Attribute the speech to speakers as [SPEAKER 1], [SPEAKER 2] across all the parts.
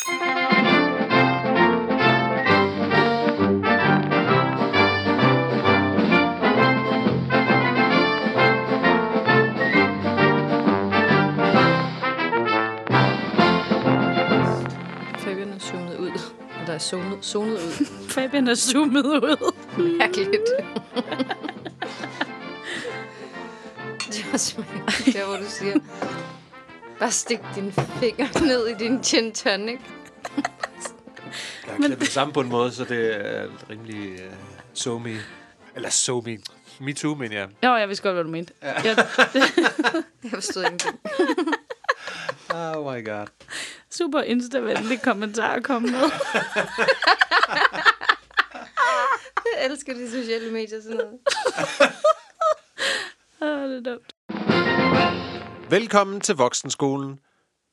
[SPEAKER 1] Fabian er zoomet ud. Eller er zonet, zonet ud.
[SPEAKER 2] Fabian er zoomet ud.
[SPEAKER 1] Mærkeligt. det var simpelthen der, hvor du siger, bare stik din finger ned i din gin tonic.
[SPEAKER 3] Jeg har klippet det sammen på en måde, så det er rimelig uh, so me. Eller so me. Me too, mener jeg.
[SPEAKER 2] Jo, jeg vidste godt, hvad du mente. Ja. Jeg,
[SPEAKER 1] Jeg forstod ingenting.
[SPEAKER 3] Oh my god.
[SPEAKER 2] super instavenlig kommentar at komme med.
[SPEAKER 1] Jeg elsker de sociale medier sådan noget.
[SPEAKER 2] Åh, det er dumt.
[SPEAKER 3] Velkommen til Voksenskolen.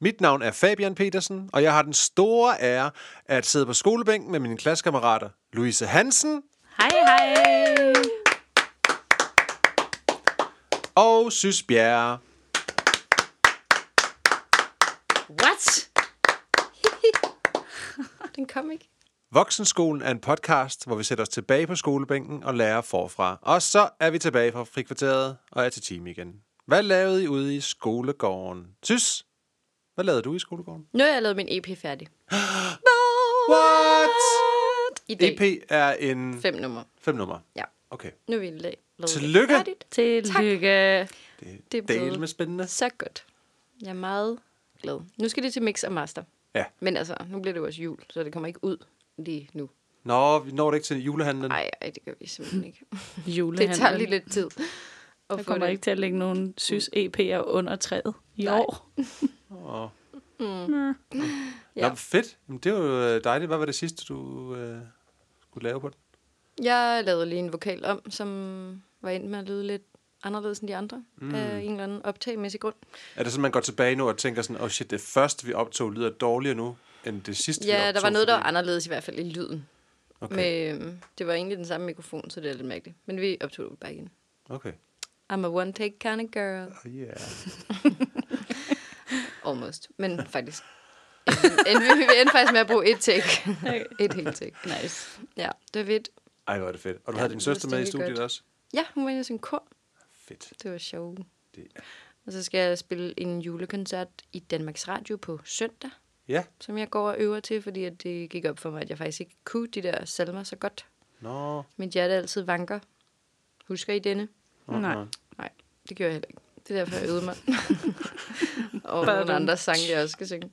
[SPEAKER 3] Mit navn er Fabian Petersen, og jeg har den store ære at sidde på skolebænken med mine klassekammerater Louise Hansen
[SPEAKER 2] Hej, hej.
[SPEAKER 3] og Sys Bjerre.
[SPEAKER 2] What?
[SPEAKER 1] Den kom ikke.
[SPEAKER 3] Voksenskolen er en podcast, hvor vi sætter os tilbage på skolebænken og lærer forfra. Og så er vi tilbage fra frikvarteret og er til time igen. Hvad lavede I ude i skolegården? Sys, hvad lavede du i skolegården?
[SPEAKER 1] Nu har jeg lavet min EP færdig.
[SPEAKER 3] What?
[SPEAKER 1] I dag.
[SPEAKER 3] EP er en
[SPEAKER 1] Fem nummer.
[SPEAKER 3] fem nummer.
[SPEAKER 1] Ja.
[SPEAKER 3] Okay.
[SPEAKER 1] Nu er vi la- lavet det
[SPEAKER 3] Tillykke.
[SPEAKER 1] færdigt.
[SPEAKER 2] Tillykke.
[SPEAKER 3] Det,
[SPEAKER 1] Det
[SPEAKER 3] det
[SPEAKER 1] er blevet-
[SPEAKER 3] del med spændende.
[SPEAKER 1] Så godt. Jeg er meget glad. Nu skal det til mix og master.
[SPEAKER 3] Ja.
[SPEAKER 1] Men altså, nu bliver det jo også jul, så det kommer ikke ud lige nu.
[SPEAKER 3] Nå, vi når det ikke til julehandlen.
[SPEAKER 1] Nej, ej, det gør vi simpelthen ikke.
[SPEAKER 2] Julehandlen.
[SPEAKER 1] Det tager lige lidt tid. At få
[SPEAKER 2] kommer
[SPEAKER 1] det.
[SPEAKER 2] ikke til at lægge nogen sys EP'er under træet i
[SPEAKER 1] Nej.
[SPEAKER 2] år.
[SPEAKER 3] Åh.
[SPEAKER 1] Ja.
[SPEAKER 3] Nå, fedt. Men det var jo øh, dejligt. Hvad var det sidste, du øh, skulle lave på den?
[SPEAKER 1] Jeg lavede lige en vokal om, som var endt med at lyde lidt anderledes end de andre. Mm. Af en eller anden optagmæssig grund.
[SPEAKER 3] Er det sådan, man går tilbage nu og tænker sådan, oh shit, det første, vi optog, lyder dårligere nu, end det sidste, vi
[SPEAKER 1] Ja,
[SPEAKER 3] optog?
[SPEAKER 1] der var noget, der var
[SPEAKER 3] fordi-
[SPEAKER 1] anderledes i hvert fald i lyden.
[SPEAKER 3] Okay.
[SPEAKER 1] Med, øhm, det var egentlig den samme mikrofon, så det er lidt mærkeligt. Men vi optog det bare igen.
[SPEAKER 3] Okay.
[SPEAKER 1] I'm a one-take kind of girl.
[SPEAKER 3] Oh, yeah.
[SPEAKER 1] Almost. Men faktisk. En, vi, vi endte faktisk med at bruge et take. et helt take.
[SPEAKER 2] Nice.
[SPEAKER 1] Ja, det var fedt.
[SPEAKER 3] Ej, hvor er det fedt. Og du
[SPEAKER 1] Ja,
[SPEAKER 3] havde din søster med i studiet
[SPEAKER 1] godt.
[SPEAKER 3] også?
[SPEAKER 1] Ja, hun var i sin kor.
[SPEAKER 3] Fedt.
[SPEAKER 1] Det var sjovt.
[SPEAKER 3] Det er...
[SPEAKER 1] Og så skal jeg spille en julekoncert i Danmarks Radio på søndag,
[SPEAKER 3] Ja.
[SPEAKER 1] som jeg går og øver til, fordi at det gik op for mig, at jeg faktisk ikke kunne de der salmer så godt.
[SPEAKER 3] Nå.
[SPEAKER 1] Mit hjerte altid vanker. Husker I denne?
[SPEAKER 2] Nej.
[SPEAKER 1] Nej, det gjorde jeg heller ikke. Det er derfor, jeg øvede mig. og nogle andre sange, jeg også skal synge.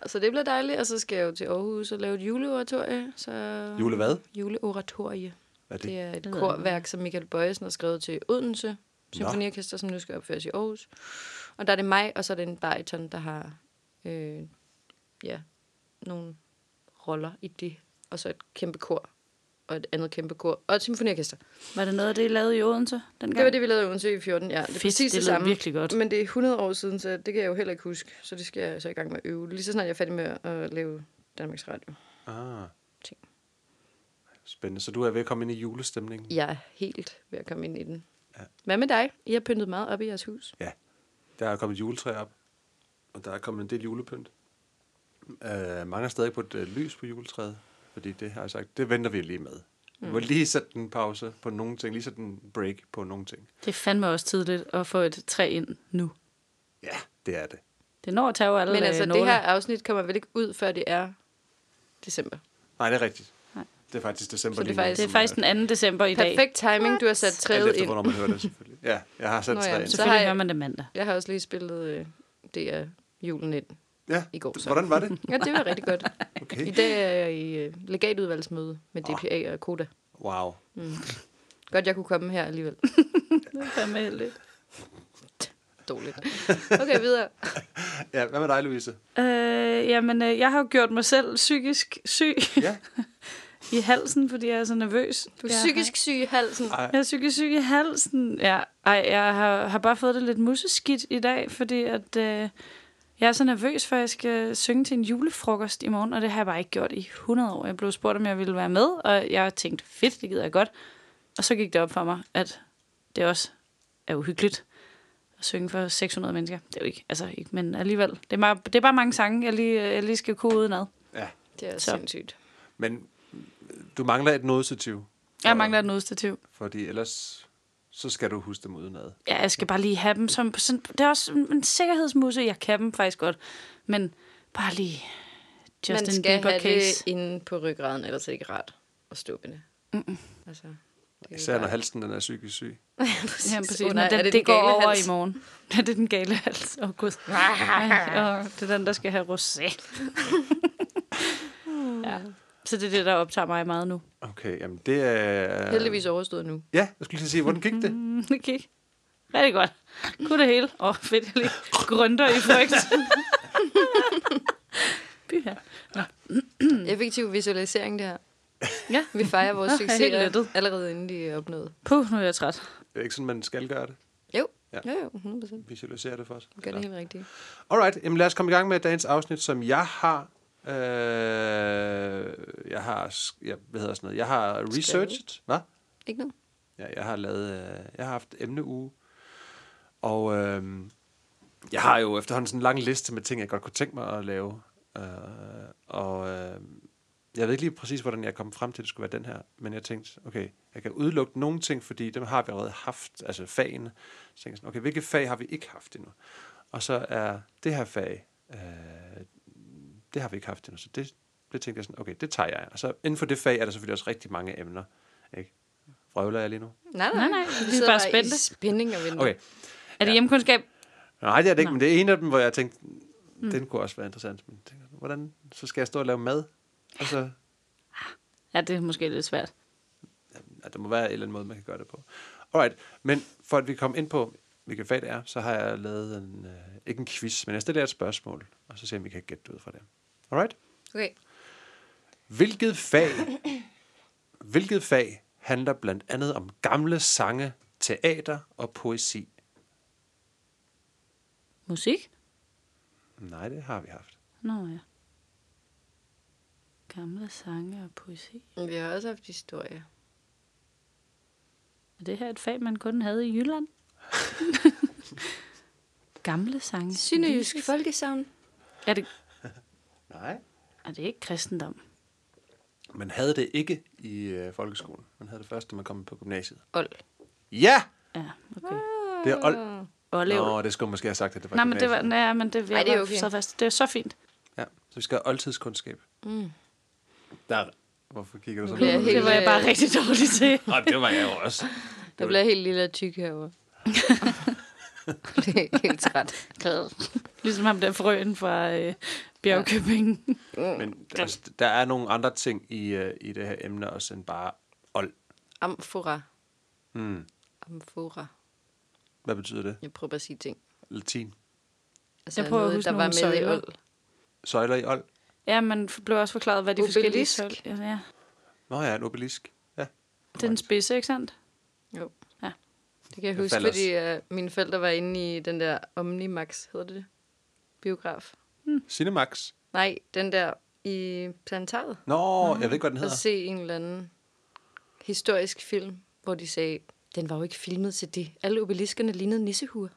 [SPEAKER 1] Og så det bliver dejligt, og så skal jeg jo til Aarhus og lave et juleoratorie. Så...
[SPEAKER 3] Jule hvad?
[SPEAKER 1] Juleoratorie.
[SPEAKER 3] Hvad er det?
[SPEAKER 1] Det er et korværk, som Michael Bøjesen har skrevet til Odense Symfoniorkester, som nu skal opføres i Aarhus. Og der er det mig, og så er det en bariton, der har øh, ja, nogle roller i det. Og så et kæmpe kor, og et andet kæmpe kor, og et symfoniorkester.
[SPEAKER 2] Var det noget af det, I lavede i Odense dengang?
[SPEAKER 1] Det var det, vi lavede i Odense i 14, ja. Det er
[SPEAKER 2] Fedt,
[SPEAKER 1] præcis
[SPEAKER 2] det
[SPEAKER 1] det, samme.
[SPEAKER 2] virkelig godt.
[SPEAKER 1] Men det er 100 år siden, så det kan jeg jo heller ikke huske. Så det skal jeg så i gang med at øve. Lige så snart jeg er færdig med at lave Danmarks Radio.
[SPEAKER 3] Ah.
[SPEAKER 1] Ting.
[SPEAKER 3] Spændende. Så du er ved at komme ind i julestemningen?
[SPEAKER 1] Jeg er helt ved at komme ind i den.
[SPEAKER 3] Ja.
[SPEAKER 1] Hvad med dig? I har pyntet meget op i jeres hus.
[SPEAKER 3] Der er kommet et juletræ op, og der er kommet en del julepynt. Uh, mange er stadig på et uh, lys på juletræet, fordi det har jeg sagt, det venter vi lige med. Vi må lige sætte en pause på nogle ting, lige sætte en break på nogle ting.
[SPEAKER 2] Det er fandme også tidligt at få et træ ind nu.
[SPEAKER 3] Ja, det er det.
[SPEAKER 2] Det når at tage alle
[SPEAKER 1] Men altså, det
[SPEAKER 2] nåle.
[SPEAKER 1] her afsnit kommer vel ikke ud, før det er december.
[SPEAKER 3] Nej, det er rigtigt.
[SPEAKER 2] Nej.
[SPEAKER 3] Det er faktisk december
[SPEAKER 1] Så det er
[SPEAKER 3] lige nu,
[SPEAKER 1] faktisk-
[SPEAKER 2] Det er faktisk den 2. december i dag.
[SPEAKER 1] Perfekt timing, du har sat
[SPEAKER 3] Alt
[SPEAKER 1] træet
[SPEAKER 3] efter,
[SPEAKER 1] ind.
[SPEAKER 3] hvornår man hører det, selvfølgelig. Ja, jeg har sat
[SPEAKER 1] Nå ja,
[SPEAKER 3] træet ind.
[SPEAKER 1] så-
[SPEAKER 2] Selvfølgelig
[SPEAKER 1] har jeg-
[SPEAKER 2] hører man det mandag.
[SPEAKER 1] Jeg har også lige spillet øh, det er julen ind
[SPEAKER 3] Ja,
[SPEAKER 1] i går. Så.
[SPEAKER 3] hvordan var det?
[SPEAKER 1] Ja, det var rigtig godt. I
[SPEAKER 3] Okay.
[SPEAKER 1] dag er jeg i øh, legatudvalgsmøde med DPA og Koda.
[SPEAKER 3] Wow.
[SPEAKER 1] Godt, jeg kunne komme her alligevel.
[SPEAKER 2] Det er fandme heldigt.
[SPEAKER 1] Dårligt. Okay, videre.
[SPEAKER 3] Ja, hvad med dig, Louise?
[SPEAKER 2] Øh, jamen, øh, jeg har jo gjort mig selv psykisk syg
[SPEAKER 3] Ja.
[SPEAKER 2] i halsen, fordi jeg er så nervøs.
[SPEAKER 1] Du er
[SPEAKER 2] Jeg
[SPEAKER 1] psykisk syg i halsen.
[SPEAKER 3] Ej,
[SPEAKER 2] Jeg er psykisk syg i halsen. Ja, ej, jeg har, har bare fået det lidt museskidt i dag, fordi at, øh, jeg er så nervøs for, at jeg skal synge til en julefrokost i morgen, og det har jeg bare ikke gjort i 100 år. Jeg blev spurgt, om jeg ville være med, og jeg tænkte, fedt, det gider jeg godt. Og så gik det op for mig, at det også er uhyggeligt. at synge for 600 mennesker. Det er jo ikke, altså ikke, men alligevel. Det er, bare, det er bare mange sange, jeg lige, jeg lige skal kunne udenad.
[SPEAKER 3] Ja.
[SPEAKER 1] Det er
[SPEAKER 2] Så.
[SPEAKER 1] sindssygt.
[SPEAKER 3] Men du mangler et nodestativ.
[SPEAKER 2] Jeg mangler et nødstativ.
[SPEAKER 3] Fordi ellers så skal du huske dem udenad.
[SPEAKER 2] Ja, jeg skal bare lige have dem som... Sådan, det er også en sikkerhedsmusse. Jeg kan dem faktisk godt. Men bare lige...
[SPEAKER 1] Man
[SPEAKER 2] Justin
[SPEAKER 1] skal
[SPEAKER 2] Bieber
[SPEAKER 1] have
[SPEAKER 2] case.
[SPEAKER 1] det inde på ryggraden, ellers er det ikke rart at stå med det. Mm-mm. Altså, det
[SPEAKER 3] Især når halsen den er psykisk syg.
[SPEAKER 2] Ja, præcis.
[SPEAKER 1] Åh,
[SPEAKER 2] Oh,
[SPEAKER 1] nej, er
[SPEAKER 2] den,
[SPEAKER 1] det
[SPEAKER 2] det, går
[SPEAKER 1] gale
[SPEAKER 2] over
[SPEAKER 1] hals?
[SPEAKER 2] i morgen. Ja, det er den gale hals. Åh, oh, gud. Åh, det er den, der skal have rosé. ja. Så det er det, der optager mig meget nu.
[SPEAKER 3] Okay, jamen det er...
[SPEAKER 1] Heldigvis overstået nu.
[SPEAKER 3] Ja, jeg skulle lige sige, hvordan gik det?
[SPEAKER 2] Mm, Det gik rigtig godt. Kunne det hele. Åh, oh, fedt, jeg lige grønter i frygt. Byha.
[SPEAKER 1] Effektiv visualisering, det her.
[SPEAKER 2] Ja.
[SPEAKER 1] Vi fejrer vores
[SPEAKER 2] Nå, jeg helt
[SPEAKER 1] succeser
[SPEAKER 2] lettet.
[SPEAKER 1] allerede inden de er opnået.
[SPEAKER 2] Puh, nu er jeg træt.
[SPEAKER 3] Det er ikke sådan, man skal gøre det.
[SPEAKER 1] Jo,
[SPEAKER 3] Ja.
[SPEAKER 1] ja. jo, jo, 100%.
[SPEAKER 3] Visualisere det for os.
[SPEAKER 1] Gør det helt rigtigt.
[SPEAKER 3] Alright, jamen lad os komme i gang med dagens afsnit, som jeg har... Øh, jeg har, ja, hvad hedder sådan noget, jeg har researchet, hvad?
[SPEAKER 1] Ikke noget?
[SPEAKER 3] Ja, jeg har lavet, øh, jeg har haft emneuge, og øh, jeg har jo efterhånden sådan en lang liste med ting, jeg godt kunne tænke mig at lave, øh, og øh, jeg ved ikke lige præcis, hvordan jeg kom frem til, at det skulle være den her, men jeg tænkte, okay, jeg kan udelukke nogle ting, fordi dem har vi allerede haft, altså fagene, så tænkte jeg sådan, okay, hvilke fag har vi ikke haft endnu? Og så er det her fag, øh, det har vi ikke haft endnu, så det, det tænkte jeg sådan, okay, det tager jeg. Og så inden for det fag er der selvfølgelig også rigtig mange emner, ikke? Vrøvler jeg lige nu?
[SPEAKER 1] Nej,
[SPEAKER 2] Nej, nej, vi er
[SPEAKER 1] sidder
[SPEAKER 2] bare spændte.
[SPEAKER 1] spænding og venter.
[SPEAKER 3] Okay.
[SPEAKER 2] Er det hjemkundskab?
[SPEAKER 3] Nej, det er det ikke,
[SPEAKER 2] Nå.
[SPEAKER 3] men det er en af dem, hvor jeg tænkte, mm. den kunne også være interessant. Men tænker, hvordan, så skal jeg stå og lave mad? Altså,
[SPEAKER 2] Ja, det er måske lidt svært.
[SPEAKER 3] ja, der må være en eller anden måde, man kan gøre det på. Alright, men for at vi kommer ind på, hvilket fag det er, så har jeg lavet en, øh, ikke en quiz, men jeg stiller et spørgsmål, og så ser vi, om vi kan gætte det ud fra det. Alright?
[SPEAKER 1] Okay.
[SPEAKER 3] Hvilket fag, hvilket fag handler blandt andet om gamle sange, teater og poesi?
[SPEAKER 2] Musik?
[SPEAKER 3] Nej, det har vi haft.
[SPEAKER 2] Nå ja. Gamle sange og poesi.
[SPEAKER 1] Vi har også haft historie.
[SPEAKER 2] Er det her et fag, man kun havde i Jylland? Gamle sange.
[SPEAKER 1] Synejysk folkesavn.
[SPEAKER 2] Er det,
[SPEAKER 3] Nej.
[SPEAKER 2] er det ikke kristendom?
[SPEAKER 3] Man havde det ikke i øh, folkeskolen. Man havde det først, da man kom på gymnasiet.
[SPEAKER 1] Old.
[SPEAKER 3] Ja!
[SPEAKER 2] Ja, okay.
[SPEAKER 3] Det er old.
[SPEAKER 2] Og lev.
[SPEAKER 3] Nå, det skulle man måske have sagt, at det var
[SPEAKER 2] Nej, men det var, nej, men det,
[SPEAKER 1] Ej, det er okay.
[SPEAKER 2] Så fast. Det er så fint.
[SPEAKER 3] Ja, så vi skal have oldtidskundskab.
[SPEAKER 1] Mm.
[SPEAKER 3] Der. Hvorfor kigger du så
[SPEAKER 1] helt-
[SPEAKER 2] Det var jeg bare rigtig dårlig til.
[SPEAKER 3] Nej, det var jeg jo også.
[SPEAKER 1] Jeg bliver helt lille og tyk herovre. det er helt træt.
[SPEAKER 2] Ligesom ham der frøen fra øh, Bjergkøbing.
[SPEAKER 3] Men altså, der er nogle andre ting i, øh, i det her emne, også end bare old.
[SPEAKER 1] Amfora.
[SPEAKER 3] Hmm.
[SPEAKER 1] Amfora.
[SPEAKER 3] Hvad betyder det?
[SPEAKER 1] Jeg prøver bare at sige ting.
[SPEAKER 3] Latin.
[SPEAKER 1] Altså
[SPEAKER 2] Jeg prøver at
[SPEAKER 1] noget,
[SPEAKER 2] huske
[SPEAKER 1] der var med i
[SPEAKER 2] søjler.
[SPEAKER 1] old.
[SPEAKER 3] Søjler i old?
[SPEAKER 2] Ja, man blev også forklaret, hvad de forskellige
[SPEAKER 1] Obelisk.
[SPEAKER 2] søjler... Ja, ja.
[SPEAKER 3] Nå ja, en obelisk. Ja.
[SPEAKER 2] Det er den spidse, ikke sandt?
[SPEAKER 1] Jo.
[SPEAKER 2] Ja.
[SPEAKER 1] Det kan jeg
[SPEAKER 3] Det
[SPEAKER 1] huske, fordi uh, mine forældre var inde i den der Omnimax, hedder det det? Biograf.
[SPEAKER 3] Cinemax.
[SPEAKER 1] Nej, den der i planetariet.
[SPEAKER 3] Nå, jeg ved ikke, hvad den
[SPEAKER 1] Og
[SPEAKER 3] hedder.
[SPEAKER 1] se en eller anden historisk film, hvor de sagde, den var jo ikke filmet til det. Alle obeliskerne lignede nissehuer.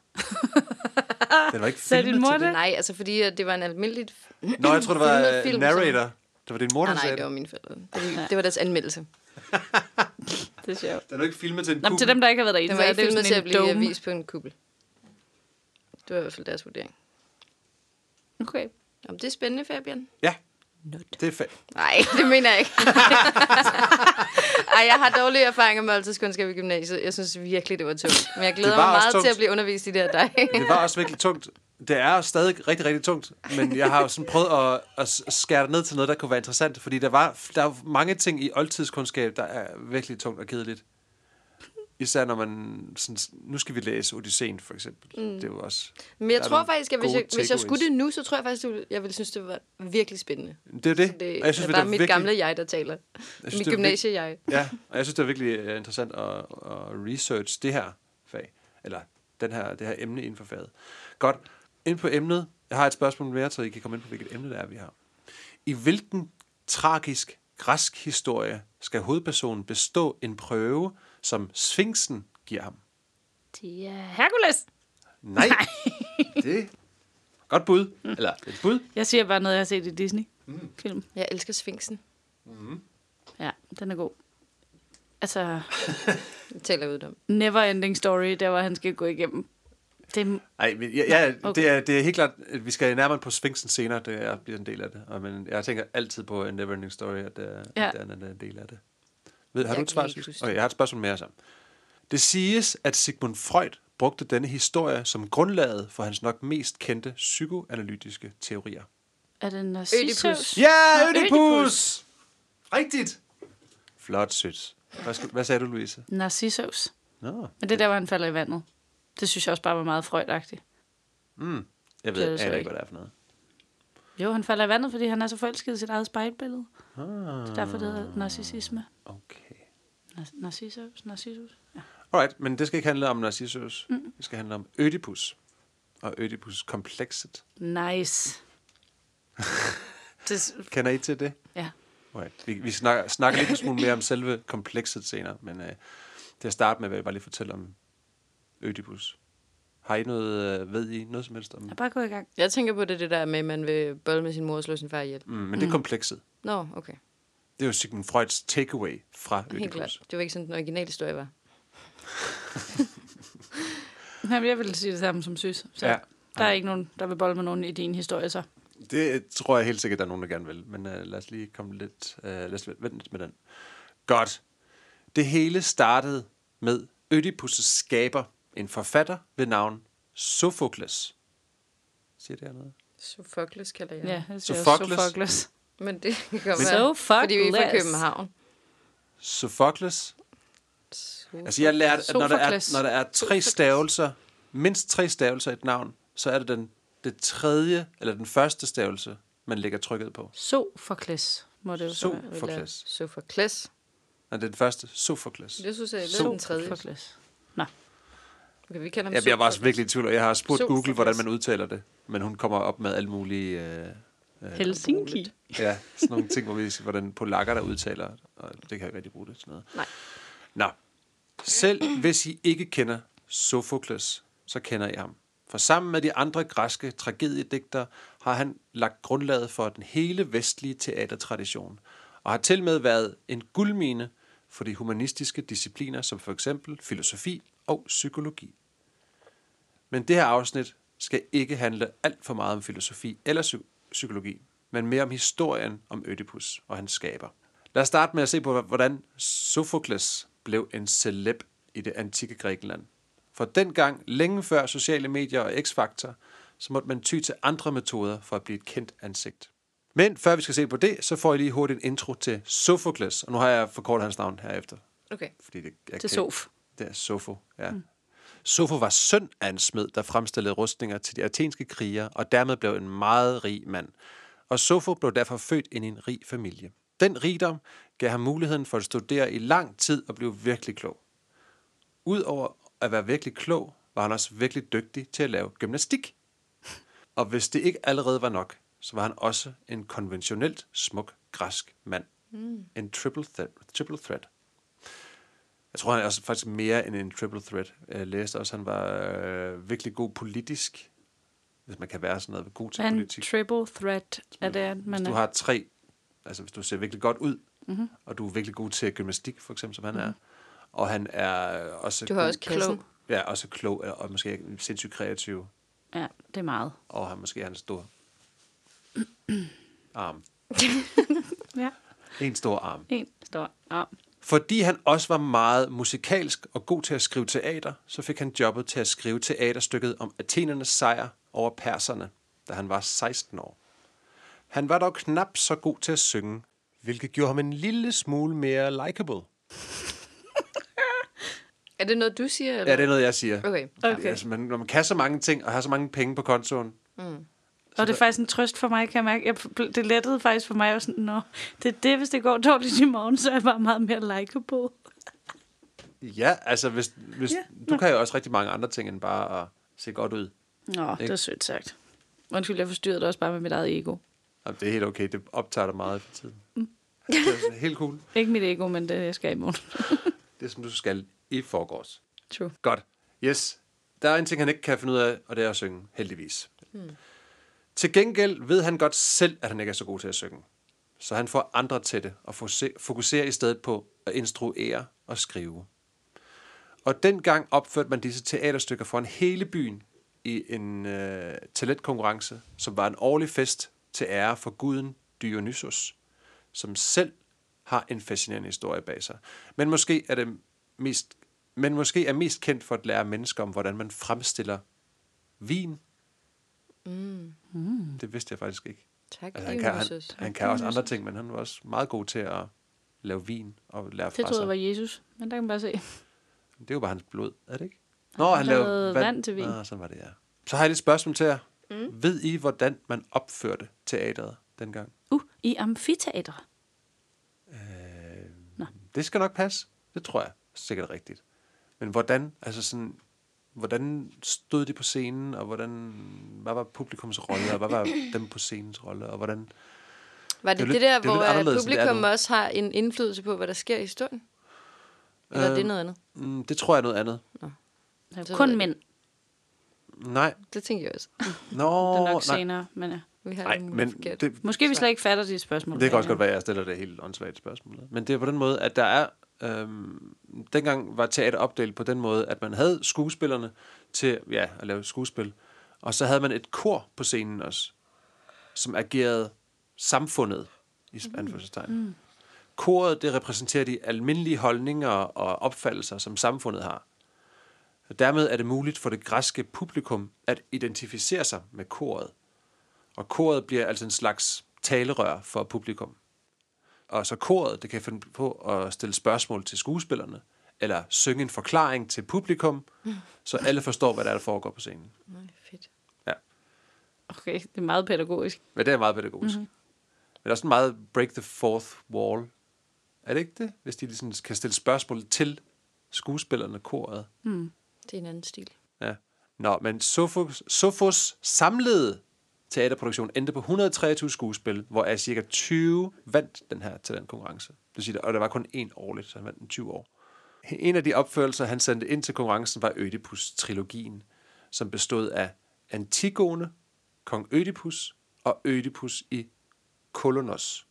[SPEAKER 3] Den var ikke
[SPEAKER 2] Sagde din
[SPEAKER 3] filmet
[SPEAKER 2] mor
[SPEAKER 3] til
[SPEAKER 2] det?
[SPEAKER 1] Nej, altså fordi at det var en almindelig...
[SPEAKER 3] Nå, jeg tror det var
[SPEAKER 1] filmet
[SPEAKER 3] øh,
[SPEAKER 1] film,
[SPEAKER 3] narrator. Det var din mor, der
[SPEAKER 1] Nej, nej,
[SPEAKER 3] sagde
[SPEAKER 1] det
[SPEAKER 3] det.
[SPEAKER 1] var mine forældre. Det var, det var deres anmeldelse.
[SPEAKER 2] Det er sjovt.
[SPEAKER 3] Den var ikke filmet til en
[SPEAKER 2] Nå, men
[SPEAKER 3] kuppel.
[SPEAKER 2] til dem, der ikke har været derinde,
[SPEAKER 1] Den var ikke filmet til at blive
[SPEAKER 2] dome.
[SPEAKER 1] vist på en kuppel. Det var i hvert fald deres vurdering.
[SPEAKER 2] Okay.
[SPEAKER 1] Jamen, det er spændende, Fabian.
[SPEAKER 3] Ja,
[SPEAKER 1] Not.
[SPEAKER 3] det er fedt.
[SPEAKER 1] Nej, det mener jeg ikke. Ej, jeg har dårlige erfaringer med oldtidskundskab i gymnasiet. Jeg synes virkelig, det var tungt. Men jeg glæder
[SPEAKER 3] Det var
[SPEAKER 1] mig meget
[SPEAKER 3] tungt.
[SPEAKER 1] til at blive undervist i det her dig.
[SPEAKER 3] Det var også virkelig tungt. Det er stadig rigtig, rigtig tungt, men jeg har jo sådan prøvet at, at skære det ned til noget, der kunne være interessant, fordi der var der er mange ting i oldtidskundskab, der er virkelig tungt og kedeligt. Især når man sådan, nu skal vi læse Odysseen for eksempel. Mm. Det er jo også...
[SPEAKER 1] Men jeg tror faktisk, at hvis jeg, hvis jeg skulle det nu, så tror jeg faktisk, at jeg ville synes, det var virkelig spændende.
[SPEAKER 3] Det er det.
[SPEAKER 1] Så det,
[SPEAKER 3] og jeg synes,
[SPEAKER 1] er
[SPEAKER 3] det
[SPEAKER 1] bare
[SPEAKER 3] er
[SPEAKER 1] mit
[SPEAKER 3] virkelig,
[SPEAKER 1] gamle jeg, der taler.
[SPEAKER 3] jeg
[SPEAKER 1] Mit
[SPEAKER 3] synes, det er
[SPEAKER 1] gymnasie-jeg.
[SPEAKER 3] Ja, og jeg synes, det er virkelig øh, interessant at, at research det her fag, eller den her, det her emne inden for faget. Godt, ind på emnet. Jeg har et spørgsmål mere, så I kan komme ind på, hvilket emne det er, vi har. I hvilken tragisk græsk historie skal hovedpersonen bestå en prøve, som Sphinxen giver ham?
[SPEAKER 2] Det er Hercules.
[SPEAKER 3] Nej. det Godt bud. Eller et bud.
[SPEAKER 2] Jeg siger bare noget, jeg har set i Disney-film.
[SPEAKER 1] Jeg elsker Sphinxen.
[SPEAKER 2] Ja, den er god. Altså,
[SPEAKER 1] Jeg taler ud om.
[SPEAKER 2] never ending story, der hvor han skal gå igennem. Det er
[SPEAKER 3] Nej, men ja, ja
[SPEAKER 2] okay.
[SPEAKER 3] det, er, det er helt klart, at vi skal nærmere på Sphinxen senere, det er, bliver en del af det. Og, men jeg tænker altid på en Neverending Story, at, uh, ja.
[SPEAKER 2] Ja.
[SPEAKER 3] at den er en del af det. Ved, har
[SPEAKER 1] Jeg
[SPEAKER 3] du et svar? Okay, jeg har et spørgsmål mere så. Det siges, at Sigmund Freud brugte denne historie som grundlaget for hans nok mest kendte psykoanalytiske teorier.
[SPEAKER 2] Er det Narcissus?
[SPEAKER 3] Ja, Ødipus! Rigtigt! Flot, sødt. Hvad, skal, hvad sagde du, Louise?
[SPEAKER 2] Narcissus.
[SPEAKER 3] Nå,
[SPEAKER 2] Men det er der, hvor han falder i vandet. Det synes jeg også bare var meget frøjtagtigt.
[SPEAKER 3] mm. jeg
[SPEAKER 2] Det er
[SPEAKER 3] ved ikke,
[SPEAKER 2] ikke.
[SPEAKER 3] hvad det er for noget.
[SPEAKER 2] Jo, han falder i vandet, fordi han er så forelsket i sit eget spejlbillede.
[SPEAKER 3] Ah,
[SPEAKER 2] Det er derfor, det hedder narcissisme.
[SPEAKER 3] okay.
[SPEAKER 2] Nar- Narcissus? Narcissus? Ja.
[SPEAKER 3] Alright, men det skal ikke handle om Narcissus. Mm. Det skal handle om Ødipus. Og Ødipus-komplekset.
[SPEAKER 2] Nice. det,
[SPEAKER 3] Kender I til det?
[SPEAKER 2] ja.
[SPEAKER 3] Alright. Vi, vi snakker, snakker lidt smule mere om selve komplekset senere, men øh, til at starte med vil jeg bare lige fortælle om Ødipus. Har I noget, øh, ved I noget som helst om
[SPEAKER 2] Jeg bare gå i gang.
[SPEAKER 1] Jeg tænker på det, det der med, at man vil bolle med sin mor og slå sin far ihjel.
[SPEAKER 3] mm, Men det er komplekset.
[SPEAKER 1] Nå, okay.
[SPEAKER 3] Det er jo Sigmund Freuds takeaway fra
[SPEAKER 1] Helt
[SPEAKER 3] Ødipus.
[SPEAKER 1] klart. Det var ikke sådan, den originale historie var.
[SPEAKER 2] Jamen, jeg vil sige det samme som synes. Så
[SPEAKER 3] Ja.
[SPEAKER 2] ja. der er ikke nogen, der vil bolle med nogen i din historie, så.
[SPEAKER 3] Det tror jeg helt sikkert, der er nogen, der gerne vil. Men uh, lad os lige komme lidt... Uh, lad os vente lidt med den. Godt. Det hele startede med Ødipus' skaber, en forfatter ved navn Sophokles. Siger det noget?
[SPEAKER 1] Sophocles kalder jeg.
[SPEAKER 2] Ja, det siger
[SPEAKER 3] Sophocles.
[SPEAKER 2] Sophocles.
[SPEAKER 1] Men det kan godt være, fordi vi er fra. København.
[SPEAKER 3] Sophokles. Altså jeg lærte, at når der, er, når der er tre stavelser, mindst tre stavelser i et navn, så er det den, det tredje, eller den første stavelse, man lægger trykket på.
[SPEAKER 2] Sophocles, må det jo så være.
[SPEAKER 3] Sophokles.
[SPEAKER 1] Sophocles.
[SPEAKER 3] Nej, det er den første. Sophokles.
[SPEAKER 1] Det synes jeg er lidt
[SPEAKER 3] So-
[SPEAKER 1] den tredje.
[SPEAKER 2] Sophocles.
[SPEAKER 1] Okay, vi kalder ham
[SPEAKER 3] Jeg bliver bare virkelig i tvivl, og jeg har spurgt
[SPEAKER 1] Sophokles.
[SPEAKER 3] Google, hvordan man udtaler det. Men hun kommer op med alle mulige... Øh, øh,
[SPEAKER 2] Helsinki.
[SPEAKER 3] ja, sådan nogle ting, hvor vi hvordan polakker, der udtaler, og det kan jeg ikke rigtig bruge det til noget.
[SPEAKER 1] Nej.
[SPEAKER 3] Nå. Selv hvis I ikke kender Sophokles, så kender I ham. For sammen med de andre græske tragediedigtere har han lagt grundlaget for den hele vestlige teatertradition, og har til med været en guldmine for de humanistiske discipliner, som for eksempel filosofi og psykologi. Men det her afsnit skal ikke handle alt for meget om filosofi eller psy- psykologi, men mere om historien om Ødipus og hans skaber. Lad os starte med at se på, hvordan Sophokles blev en celeb i det antikke Grækenland. For dengang, længe før sociale medier og X-Factor, så måtte man ty til andre metoder for at blive et kendt ansigt. Men før vi skal se på det, så får I lige hurtigt en intro til Sophokles, og nu har jeg forkortet hans navn herefter.
[SPEAKER 1] Okay.
[SPEAKER 3] Fordi det, jeg
[SPEAKER 2] Til Soph.
[SPEAKER 3] Det er Sofo, ja. Mm. Sofo var søn af en smed, der fremstillede rustninger til de athenske krigere, og dermed blev en meget rig mand. Og Sofo blev derfor født ind i en rig familie. Den rigdom gav ham muligheden for at studere i lang tid og blive virkelig klog. Udover at være virkelig klog, var han også virkelig dygtig til at lave gymnastik. Og hvis det ikke allerede var nok, så var han også en konventionelt smuk græsk mand. Mm. En triple threat, triple threat. Jeg tror, han er også faktisk mere end en triple threat. Jeg læste også, at han var øh, virkelig god politisk. Hvis man kan være sådan noget god til
[SPEAKER 2] En
[SPEAKER 3] politik.
[SPEAKER 2] triple threat er det, at
[SPEAKER 3] Hvis
[SPEAKER 2] man
[SPEAKER 3] du
[SPEAKER 2] er.
[SPEAKER 3] har tre, altså hvis du ser virkelig godt ud,
[SPEAKER 2] Mhm.
[SPEAKER 3] mm-hmm. og du er virkelig god til gymnastik, for eksempel, som han mm-hmm. er, og han er også
[SPEAKER 1] Du har også
[SPEAKER 2] klog.
[SPEAKER 3] Ja, også klog, og og måske sindssygt kreativ,
[SPEAKER 2] Ja, det er meget.
[SPEAKER 3] og han måske har en stor arm.
[SPEAKER 2] Ja,
[SPEAKER 3] En stor arm.
[SPEAKER 2] en stor arm.
[SPEAKER 3] Fordi han også var meget musikalsk og god til at skrive teater, så fik han jobbet til at skrive teaterstykket om Athenernes sejr over perserne, da han var 16 år. Han var dog knap så god til at synge, hvilket gjorde ham en lille smule mere likable.
[SPEAKER 1] Er det noget, du siger? Eller?
[SPEAKER 3] Ja, det er noget, jeg siger.
[SPEAKER 1] Okay.
[SPEAKER 2] Okay.
[SPEAKER 3] Altså, man, når man kan så mange ting, og har så mange penge på kontoen,
[SPEAKER 2] Og det er faktisk en trøst for mig, kan jeg mærke. Jeg, det lettede faktisk for mig. Og sådan, Nå, det er det, hvis det går dårligt i morgen, så er jeg bare meget mere likeable.
[SPEAKER 3] ja, altså, hvis, hvis,
[SPEAKER 2] Ja,
[SPEAKER 3] du kan jo også rigtig mange andre ting, end bare at se godt ud.
[SPEAKER 2] Nå, det er sødt sagt. Undskyld, jeg forstyrrede det også bare med mit eget ego.
[SPEAKER 3] Og det er helt okay, det optager dig meget for tiden. Det er helt cool.
[SPEAKER 2] Ikke mit ego, men det jeg skal i morgen.
[SPEAKER 3] Det er, som du skal i forgårs.
[SPEAKER 2] True.
[SPEAKER 3] Godt. Yes. der er en ting, han ikke kan finde ud af, og det er at synge, heldigvis. Hmm. Til gengæld ved han godt selv, at han ikke er så god til at synge. Så han får andre til det, og fokuserer i stedet på at instruere og skrive. Og dengang opførte man disse teaterstykker foran hele byen i en øh, talentkonkurrence, som var en årlig fest til ære for guden Dionysos, som selv har en fascinerende historie bag sig. Men måske er det mest, men måske er mest kendt for at lære mennesker om, hvordan man fremstiller vin. Mm. Det vidste jeg faktisk ikke.
[SPEAKER 1] Tak,
[SPEAKER 3] Altså, han, kan, han,
[SPEAKER 1] Dionysus.
[SPEAKER 3] han kan også andre ting, men han var også meget god til at lave vin og lære
[SPEAKER 2] Det
[SPEAKER 3] fra
[SPEAKER 2] troede
[SPEAKER 3] sig.
[SPEAKER 2] jeg var Jesus, men der kan man bare se.
[SPEAKER 3] Det er jo bare hans blod, er det ikke? Nå, han
[SPEAKER 2] lavede
[SPEAKER 3] lavede
[SPEAKER 2] vand til vin.
[SPEAKER 3] Ah, sådan var det, ja. Så har jeg et spørgsmål til jer. Mm. Ved I, hvordan man opførte teateret dengang?
[SPEAKER 2] Uh, i amfiteater. Nå.
[SPEAKER 3] Det skal nok passe. Det tror jeg sikkert rigtigt. Men hvordan, altså sådan, hvordan stod de på scenen, og hvordan, hvad var publikums rolle, og hvad var dem på scenens rolle, og hvordan...
[SPEAKER 1] Var det
[SPEAKER 3] Det er
[SPEAKER 1] det, det
[SPEAKER 3] lidt-
[SPEAKER 1] der,
[SPEAKER 3] det er
[SPEAKER 1] hvor
[SPEAKER 3] lidt det er
[SPEAKER 1] publikum
[SPEAKER 3] nu.
[SPEAKER 1] også har en indflydelse på, hvad der sker i historien? Eller er
[SPEAKER 3] Øh,
[SPEAKER 1] det noget andet?
[SPEAKER 3] Mm, det tror jeg er noget andet.
[SPEAKER 2] Er
[SPEAKER 1] Så ved
[SPEAKER 2] kun mænd.
[SPEAKER 3] Nej.
[SPEAKER 1] Det tænker jeg også.
[SPEAKER 3] Nå,
[SPEAKER 2] Det er nok
[SPEAKER 3] nej.
[SPEAKER 2] senere, men ja.
[SPEAKER 1] Vi har
[SPEAKER 3] Nej,
[SPEAKER 1] det
[SPEAKER 3] men det,
[SPEAKER 2] Måske vi slet ikke fatter de spørgsmål.
[SPEAKER 3] Det kan også godt være, at jeg stiller det helt åndssvagt spørgsmål. Men det er på den måde, at der er... Øhm, dengang var teater opdelt på den måde, at man havde skuespillerne til ja, at lave skuespil. Og så havde man et kor på scenen også, som agerede samfundet, i anførselstegn. Mm. Koret, det repræsenterer de almindelige holdninger og opfattelser, som samfundet har. Og dermed er det muligt for det græske publikum at identificere sig med koret. Og koret bliver altså en slags talerør for publikum. Og så koret, det kan finde på at stille spørgsmål til skuespillerne, eller synge en forklaring til publikum, så alle forstår, hvad der er, der foregår på scenen.
[SPEAKER 1] Nej, fedt.
[SPEAKER 3] Ja.
[SPEAKER 2] Okay, det er meget pædagogisk.
[SPEAKER 3] Men det er meget pædagogisk. Mm-hmm. Men der er sådan meget break the fourth wall. Er det ikke det? Hvis de ligesom kan stille spørgsmål til skuespillerne, koret.
[SPEAKER 1] Det er en anden stil.
[SPEAKER 3] Ja. Nå, men Sofos, Sofos samlede teaterproduktion endte på 123 skuespil, hvor af cirka 20 vandt den her talentkonkurrence. Det vil sige, og der var kun én årligt, så han vandt den 20 år. En af de opførelser, han sendte ind til konkurrencen, var Ødipus-trilogien, som bestod af Antigone, Kong Ødipus og Ødipus i Kolonos.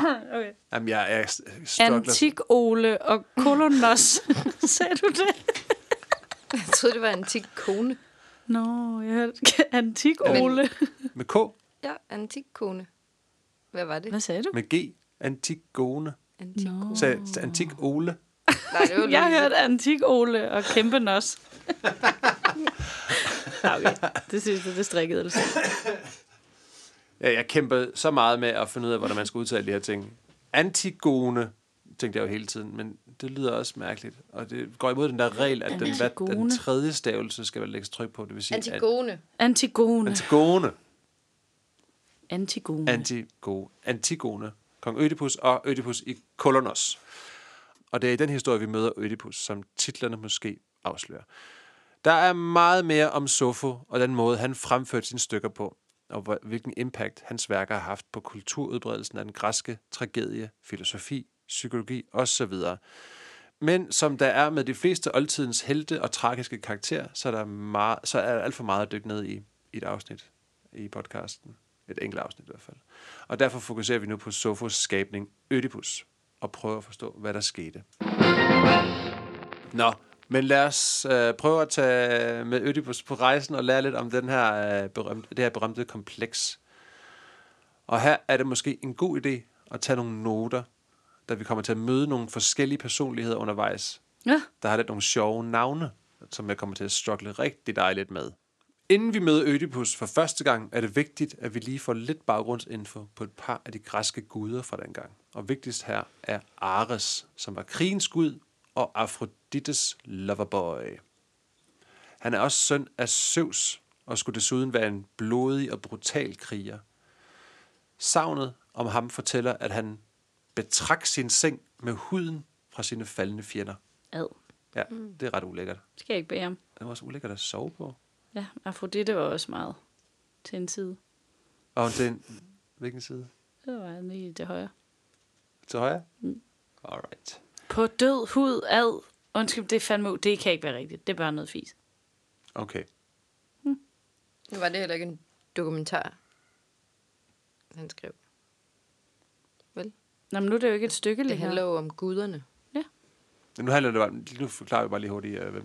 [SPEAKER 2] Okay.
[SPEAKER 3] Jamen, jeg er.
[SPEAKER 2] Antik-Ole og Kolonos. Sagde du det?
[SPEAKER 1] Jeg troede, det var en
[SPEAKER 2] Nå, jeg hørte Antik-Ole.
[SPEAKER 3] Med K,
[SPEAKER 1] Ja, antik kone. Hvad var det?
[SPEAKER 2] Hvad sagde du?
[SPEAKER 3] med G, Antigone.
[SPEAKER 1] Antik kone.
[SPEAKER 3] Så, så Antik Ole.
[SPEAKER 1] Nej, det var
[SPEAKER 2] Jeg
[SPEAKER 1] Louise.
[SPEAKER 2] hørte Antik-Ole og Kæmpe Nos. Ja, okay. Det synes jeg, det strikkede altså.
[SPEAKER 3] Ja, jeg kæmpede så meget med at finde ud af, hvordan man skal udtale de her ting. Antigone, tænkte jeg jo hele tiden, men det lyder også mærkeligt. Og det går imod den der regel, at den, hvad, den
[SPEAKER 2] Antigone.
[SPEAKER 3] tredje stavelse skal vel lægges tryk på. Det vil sige,
[SPEAKER 1] Antigone.
[SPEAKER 3] At,
[SPEAKER 2] Antigone.
[SPEAKER 3] Antigone.
[SPEAKER 2] Antigone.
[SPEAKER 3] Antigo, Antigone. Kong Ødipus og Ødipus i Kolonos. Og det er i den historie, vi møder Ødipus, som titlerne måske afslører. Der er meget mere om Sofo og den måde, han fremførte sine stykker på, og hvilken impact hans værker har haft på kulturudbredelsen af den græske tragedie, filosofi, psykologi osv. Men som der er med de fleste oldtidens helte og tragiske karakterer, så er der, meget, så er der alt for meget at dykke ned i, i et afsnit i podcasten. Et enkelt afsnit i hvert fald. Og derfor fokuserer vi nu på Sofos skabning Ødipus, og prøver at forstå, hvad der skete. Nå, men lad os øh, prøve at tage med Ødipus på rejsen og lære lidt om den her, øh, berømte, det her berømte kompleks. Og her er det måske en god idé at tage nogle noter, da vi kommer til at møde nogle forskellige personligheder undervejs,
[SPEAKER 2] Ja,
[SPEAKER 3] der har lidt nogle sjove navne, som jeg kommer til at struggle rigtig dejligt med. Inden vi møder Ødipus for første gang, er det vigtigt, at vi lige får lidt baggrundsinfo på et par af de græske guder fra dengang. Og vigtigst her er Ares, som var krigens gud, og Afrodites loverboy. Han er også søn af Zeus, og skulle desuden være en blodig og brutal kriger. Savnet om ham fortæller, at han betrak sin seng med huden fra sine faldende fjender.
[SPEAKER 2] ad.
[SPEAKER 3] Ja, mm. det er ret ulækkert.
[SPEAKER 2] Skal jeg ikke bede ham.
[SPEAKER 3] Det var også ulækkert at sove på.
[SPEAKER 2] Ja, Afrodite var også meget til en side.
[SPEAKER 3] Og til en, hvilken side?
[SPEAKER 2] Det var lige til højre.
[SPEAKER 3] Til højre? Mm. Alright.
[SPEAKER 2] På død hud ad Undskyld, det er fandme... Det kan ikke være rigtigt. Det er bare noget fis.
[SPEAKER 3] Okay.
[SPEAKER 1] Nu var det heller ikke en dokumentar, han skrev.
[SPEAKER 2] Nå, men nu er det jo ikke et stykke
[SPEAKER 1] Det
[SPEAKER 2] længere.
[SPEAKER 1] handler jo om guderne.
[SPEAKER 3] Men nu handler det bare, nu forklarer vi bare lige hurtigt, øh, hvem,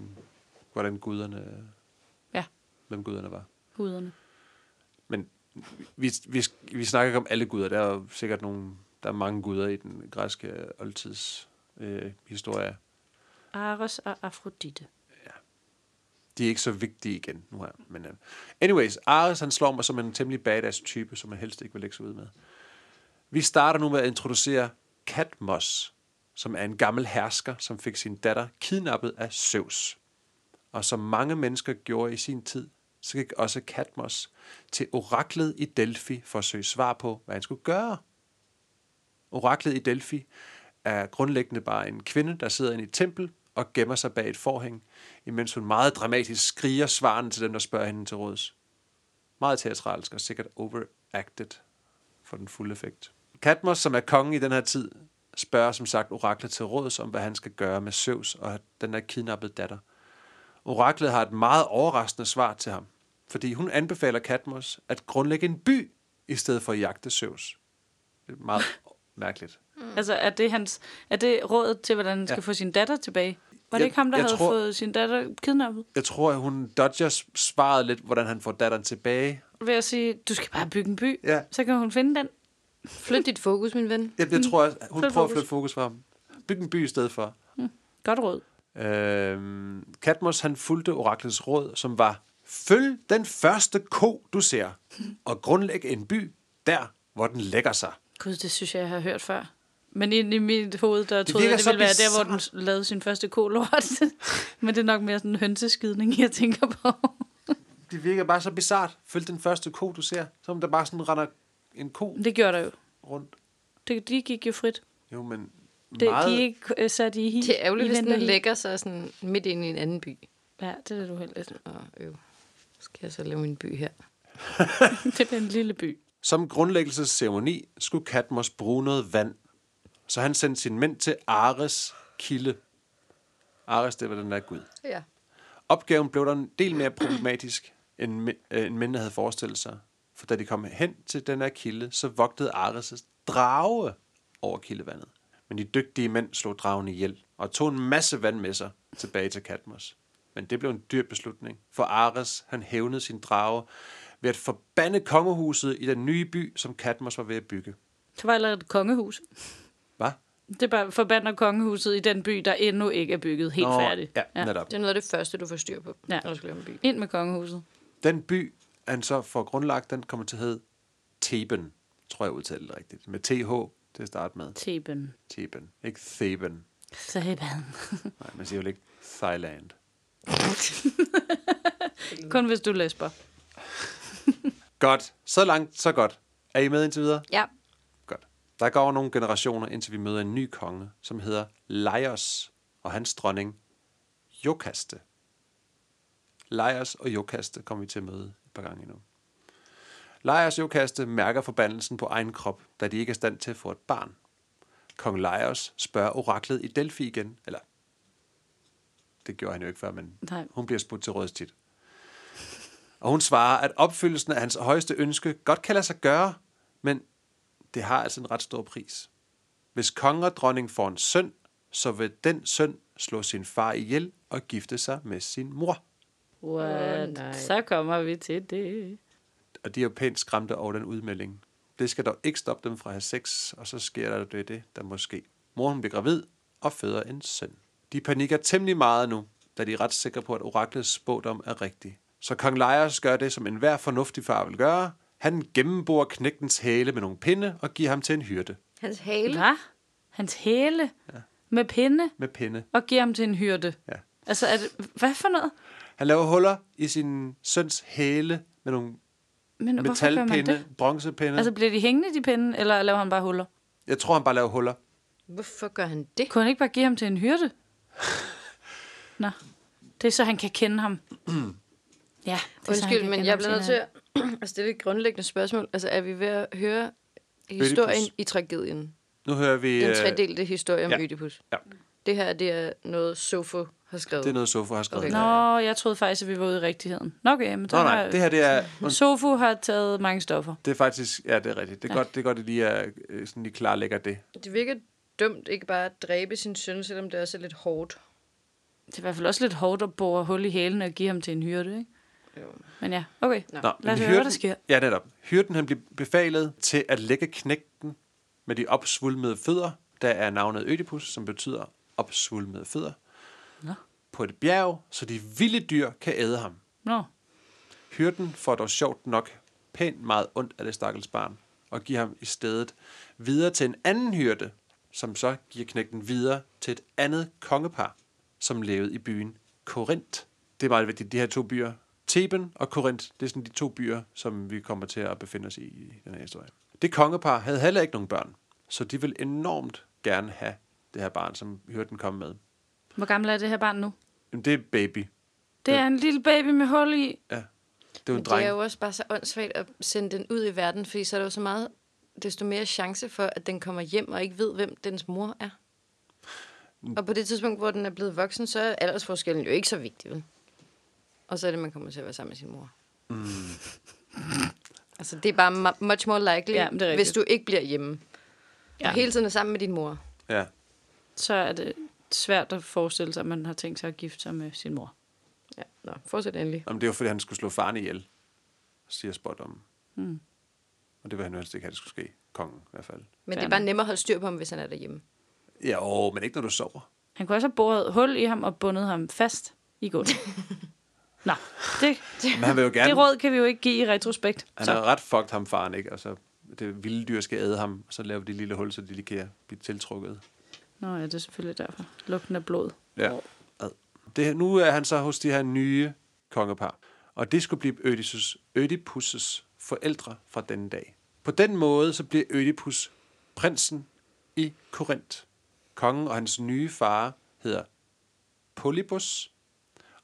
[SPEAKER 3] hvordan guderne,
[SPEAKER 2] Ja.
[SPEAKER 3] hvem guderne var.
[SPEAKER 2] Huderne.
[SPEAKER 3] Men vi, vi, vi snakker ikke om alle guder. Der er jo sikkert nogle, der er mange guder i den græske oldtids øh, historie.
[SPEAKER 2] Ares og Afrodite.
[SPEAKER 3] De er ikke så vigtige igen nu her. Men, uh, anyways, Ares han slår mig som en temmelig badass type, som man helst ikke vil lægge sig ud med. Vi starter nu med at introducere Katmos, som er en gammel hersker, som fik sin datter kidnappet af Zeus. Og som mange mennesker gjorde i sin tid, så gik også Katmos til oraklet i Delphi for at søge svar på, hvad han skulle gøre. Oraklet i Delphi er grundlæggende bare en kvinde, der sidder inde i et tempel og gemmer sig bag et forhæng, imens hun meget dramatisk skriger svarene til dem, der spørger hende til råds. Meget teatralsk og sikkert overacted for den fulde effekt. Katmos, som er kongen i den her tid, spørger som sagt oraklet til råds om, hvad han skal gøre med Zeus og den der kidnappede datter. Oraklet har et meget overraskende svar til ham, fordi hun anbefaler Katmos at grundlægge en by i stedet for at jagte Zeus. Det er meget mærkeligt.
[SPEAKER 2] Mm. Altså, er det, hans, er det rådet til, hvordan han skal
[SPEAKER 3] Ja.
[SPEAKER 2] få sin datter tilbage? Var det
[SPEAKER 3] Jeg-
[SPEAKER 2] ikke ham, der havde
[SPEAKER 3] tror-
[SPEAKER 2] fået sin datter kidnappet?
[SPEAKER 3] Jeg tror, at hun dodger svaret lidt, hvordan han får datteren tilbage.
[SPEAKER 2] Ved at sige, du skal bare bygge en by,
[SPEAKER 3] Ja.
[SPEAKER 2] så kan hun finde den.
[SPEAKER 1] Flyt dit fokus, min ven.
[SPEAKER 3] Jeg, jeg tror, at hun
[SPEAKER 2] Flyt
[SPEAKER 3] prøver at
[SPEAKER 2] fokus.
[SPEAKER 3] flytte fokus fra ham. Byg en by i stedet for.
[SPEAKER 2] Godt råd.
[SPEAKER 3] Øhm, Katmos han fulgte oraklets råd, som var, følg den første ko, du ser, og grundlæg en by der, hvor den lægger sig.
[SPEAKER 2] Gud, det synes jeg, jeg har hørt før. Men inde i mit hoved, der troede
[SPEAKER 3] virker
[SPEAKER 2] jeg, det ville være der, hvor den lavede sin første kolort. Men det er nok mere sådan en hønseskidning, jeg tænker på.
[SPEAKER 3] Det virker bare så bizart. Følg den første ko, du ser. Som der bare sådan render en ko
[SPEAKER 2] Det gjorde der jo.
[SPEAKER 3] rundt.
[SPEAKER 2] Det, de gik jo frit.
[SPEAKER 3] Jo, men
[SPEAKER 2] Det,
[SPEAKER 3] meget...
[SPEAKER 2] De er ikke øh, sat i hi.
[SPEAKER 1] Det er ærgerligt,
[SPEAKER 2] i
[SPEAKER 1] hvis den
[SPEAKER 2] vinterhi.
[SPEAKER 1] lægger sig sådan midt ind i en anden by.
[SPEAKER 2] Ja, det er lidt uheldigt.
[SPEAKER 1] Og øv, skal jeg så lave min by her?
[SPEAKER 2] Det er en lille by.
[SPEAKER 3] Som grundlæggelsesceremoni skulle Katmos bruge noget vand, så han sendte sine mænd til Ares kilde. Ares, det var den der gud.
[SPEAKER 1] Ja.
[SPEAKER 3] Opgaven blev der en del mere problematisk, end, mæ- øh, end mændene havde forestillet sig. For da de kom hen til den her kilde, så vogtede Ares' drage over kildevandet. Men de dygtige mænd slog dragen ihjel og tog en masse vand med sig tilbage til Katmos. Men det blev en dyr beslutning, for Ares han hævnede sin drage ved at forbande kongehuset i den nye by, som Katmos var ved at bygge.
[SPEAKER 2] Det var allerede et kongehus.
[SPEAKER 3] Hvad?
[SPEAKER 2] Det er bare forbander kongehuset i den by, der endnu ikke er bygget helt
[SPEAKER 3] Nå,
[SPEAKER 2] færdigt.
[SPEAKER 3] Ja, ja, netop.
[SPEAKER 1] Det er noget af det første, du får styr på,
[SPEAKER 2] Ja.
[SPEAKER 1] når du skal lave en by.
[SPEAKER 2] Ind med kongehuset.
[SPEAKER 3] Den by, han så får grundlagt, den kommer til at hedde Theben. Tror jeg udtaler det rigtigt. Med TH til at starte med.
[SPEAKER 2] Theben.
[SPEAKER 3] Theben. Ikke Theben.
[SPEAKER 2] Theben.
[SPEAKER 3] Nej, man siger jo ikke Thailand.
[SPEAKER 2] Kun hvis du læsper.
[SPEAKER 3] Godt. Så langt, så godt. Er I med indtil videre?
[SPEAKER 1] Ja.
[SPEAKER 3] Godt. Der går nogle generationer, indtil vi møder en ny konge, som hedder Laios, og hans dronning Jokaste. Laios og Jokaste kommer vi til at møde par gange endnu. Og Jokaste mærker forbandelsen på egen krop, da de ikke er stand til at få et barn. Kong Laios spørger oraklet i Delphi igen, eller det gjorde han jo ikke før, men
[SPEAKER 2] Nej.
[SPEAKER 3] hun bliver spurgt til råds tit. Og hun svarer, at opfyldelsen af hans højeste ønske godt kan lade sig gøre, men det har altså en ret stor pris. Hvis konge og dronning får en søn, så vil den søn slå sin far ihjel og gifte sig med sin mor.
[SPEAKER 2] What?
[SPEAKER 1] Nej.
[SPEAKER 2] så kommer vi til det.
[SPEAKER 3] Og de er jo pænt skræmte over den udmelding. Det skal dog ikke stoppe dem fra at have sex, og så sker der det, det der måske. Moren bliver gravid og føder en søn. De panikker temmelig meget nu, da de er ret sikre på, at oraklets spådom er rigtig. Så kong Laios gør det, som enhver fornuftig far vil gøre. Han gennemborer knægtens hale med nogle pinde og giver ham til en hyrde
[SPEAKER 1] Hans hale.
[SPEAKER 2] Hvad? Hans hæle ja. med pinde
[SPEAKER 3] med pinde.
[SPEAKER 2] og giver ham til en hyrde.
[SPEAKER 3] Ja.
[SPEAKER 2] Altså, er det, hvad for noget?
[SPEAKER 3] Han laver huller i sin søns hale med nogle
[SPEAKER 2] Men
[SPEAKER 3] metalpinde, bronzepinde.
[SPEAKER 2] Altså, bliver de hængende, de pinde, eller laver han bare huller?
[SPEAKER 3] Jeg tror, han bare laver huller.
[SPEAKER 1] Hvorfor gør han det?
[SPEAKER 2] Kunne han ikke bare give ham til en hyrde? Nå, det er så, han kan kende ham. Ja, det er så, han
[SPEAKER 1] Undskyld,
[SPEAKER 2] kan
[SPEAKER 1] men
[SPEAKER 2] kende
[SPEAKER 1] jeg
[SPEAKER 2] ham
[SPEAKER 1] bliver nødt
[SPEAKER 2] senere.
[SPEAKER 1] til at, at stille et grundlæggende spørgsmål. Altså, er vi ved at høre historien
[SPEAKER 3] Ødipus.
[SPEAKER 1] i tragedien?
[SPEAKER 3] Nu hører vi...
[SPEAKER 1] Den
[SPEAKER 3] øh,
[SPEAKER 1] tredelte historie om
[SPEAKER 3] ja.
[SPEAKER 1] Ødipus.
[SPEAKER 3] Ja.
[SPEAKER 1] Det her, det er noget Sofo har skrevet.
[SPEAKER 3] Det er noget, Sofo har skrevet.
[SPEAKER 1] Okay.
[SPEAKER 2] Nå, jeg troede faktisk, at vi var ude i rigtigheden. Nå, okay, men
[SPEAKER 3] Nå, nej,
[SPEAKER 2] har-
[SPEAKER 3] det her, det er,
[SPEAKER 2] Sofu har taget mange stoffer.
[SPEAKER 3] det er faktisk, ja, det er rigtigt. Det er
[SPEAKER 2] Ja.
[SPEAKER 3] godt, det er godt, at lige er øh, sådan lige klarlægger det.
[SPEAKER 1] Det virker dumt ikke bare at dræbe sin søn, selvom det også er lidt hårdt.
[SPEAKER 2] Det er i hvert fald også lidt hårdt at bore hul i hælen og give ham til en hyrde, ikke?
[SPEAKER 1] Jo.
[SPEAKER 2] Men ja, okay.
[SPEAKER 1] Nå.
[SPEAKER 3] Nå,
[SPEAKER 2] Lad os høre, hvad der sker.
[SPEAKER 3] Ja, netop. Hyrden han bliver befalet til at lægge knægten med de opsvulmede fødder, der er navnet Ødipus, som betyder opsvulmede fødder,
[SPEAKER 2] Nå.
[SPEAKER 3] på et bjerg, så de vilde dyr kan æde ham.
[SPEAKER 2] Nå,
[SPEAKER 3] Hyrden får dog sjovt nok pænt meget ondt af det stakkels barn, og giver ham i stedet videre til en anden hyrde, som så giver knægten videre til et andet kongepar, som levede i byen Korinth. Det er meget vigtigt, de her to byer, Theben og Korinth, det er sådan de to byer, som vi kommer til at befinde os i i den her historie. Det kongepar havde heller ikke nogen børn, så de vil enormt gerne have det her barn, som hyrden kom med.
[SPEAKER 2] hvor gammel er det her barn nu?
[SPEAKER 3] Jamen, det er baby.
[SPEAKER 2] Det er en lille baby med hul i.
[SPEAKER 3] Ja. Det er jo
[SPEAKER 1] Men
[SPEAKER 3] en
[SPEAKER 1] det er
[SPEAKER 3] dreng.
[SPEAKER 1] jo også bare så åndssvagt at sende den ud i verden, fordi så er der jo så meget, desto mere chance for, at den kommer hjem og ikke ved, hvem dens mor er.
[SPEAKER 3] Mm.
[SPEAKER 1] Og på det tidspunkt, hvor den er blevet voksen, så er aldersforskellen jo ikke så vigtig, vel? Og så er det, man kommer til at være sammen med sin mor. Mm. altså, det er bare mu- much more likely,
[SPEAKER 2] Ja,
[SPEAKER 1] hvis du ikke bliver hjemme. Ja. Og hele tiden er sammen med din mor.
[SPEAKER 3] Ja.
[SPEAKER 2] Så er det svært at forestille sig, at man har tænkt sig at gifte sig med sin mor.
[SPEAKER 1] Ja, nå, fortsæt endelig.
[SPEAKER 3] Jamen, det er jo fordi, han skulle slå faren ihjel, siger spot om.
[SPEAKER 2] Mm.
[SPEAKER 3] Og det vil han jo helst ikke have, det skulle ske. Kongen i hvert fald.
[SPEAKER 1] Men det er bare nemmere at holde styr på ham, hvis han er derhjemme.
[SPEAKER 3] Ja, åh, men ikke når du sover.
[SPEAKER 2] Han kunne også have boret hul i ham og bundet ham fast i gulvet. Nå, det,
[SPEAKER 3] Men han vil jo gerne...
[SPEAKER 2] det råd kan vi jo ikke give i retrospekt.
[SPEAKER 3] Han
[SPEAKER 2] Så.
[SPEAKER 3] er ret fucked ham faren, ikke? Altså, det vilde dyr skal æde ham, og så laver de et lille hul, så de lige kan blive tiltrukket.
[SPEAKER 2] Nå ja, det er selvfølgelig derfor. Lugten af blod.
[SPEAKER 3] Ja. Det, nu er han så hos de her nye kongepar, og det skulle blive Ødipus, Ødipus' forældre fra denne dag. På den måde så bliver Ødipus prinsen i Korinth. Kongen og hans nye far hedder Polybus,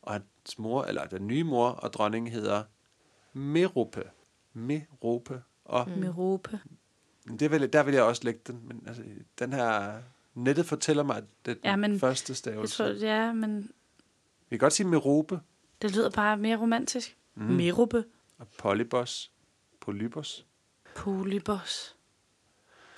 [SPEAKER 3] og hans mor, eller den nye mor og dronning hedder Merope. Merope. Og
[SPEAKER 2] Mm. Merope.
[SPEAKER 3] det vil, der vil jeg også lægge den, men altså, den her... Nettet fortæller mig, at det er den
[SPEAKER 2] Ja, men
[SPEAKER 3] første
[SPEAKER 2] Jeg
[SPEAKER 3] stavelse.
[SPEAKER 2] tror, ja, men
[SPEAKER 3] Vi kan godt sige Merope
[SPEAKER 2] det lyder bare mere romantisk. Mm. Merope.
[SPEAKER 3] og Polybos. Polybos.
[SPEAKER 2] Polybos.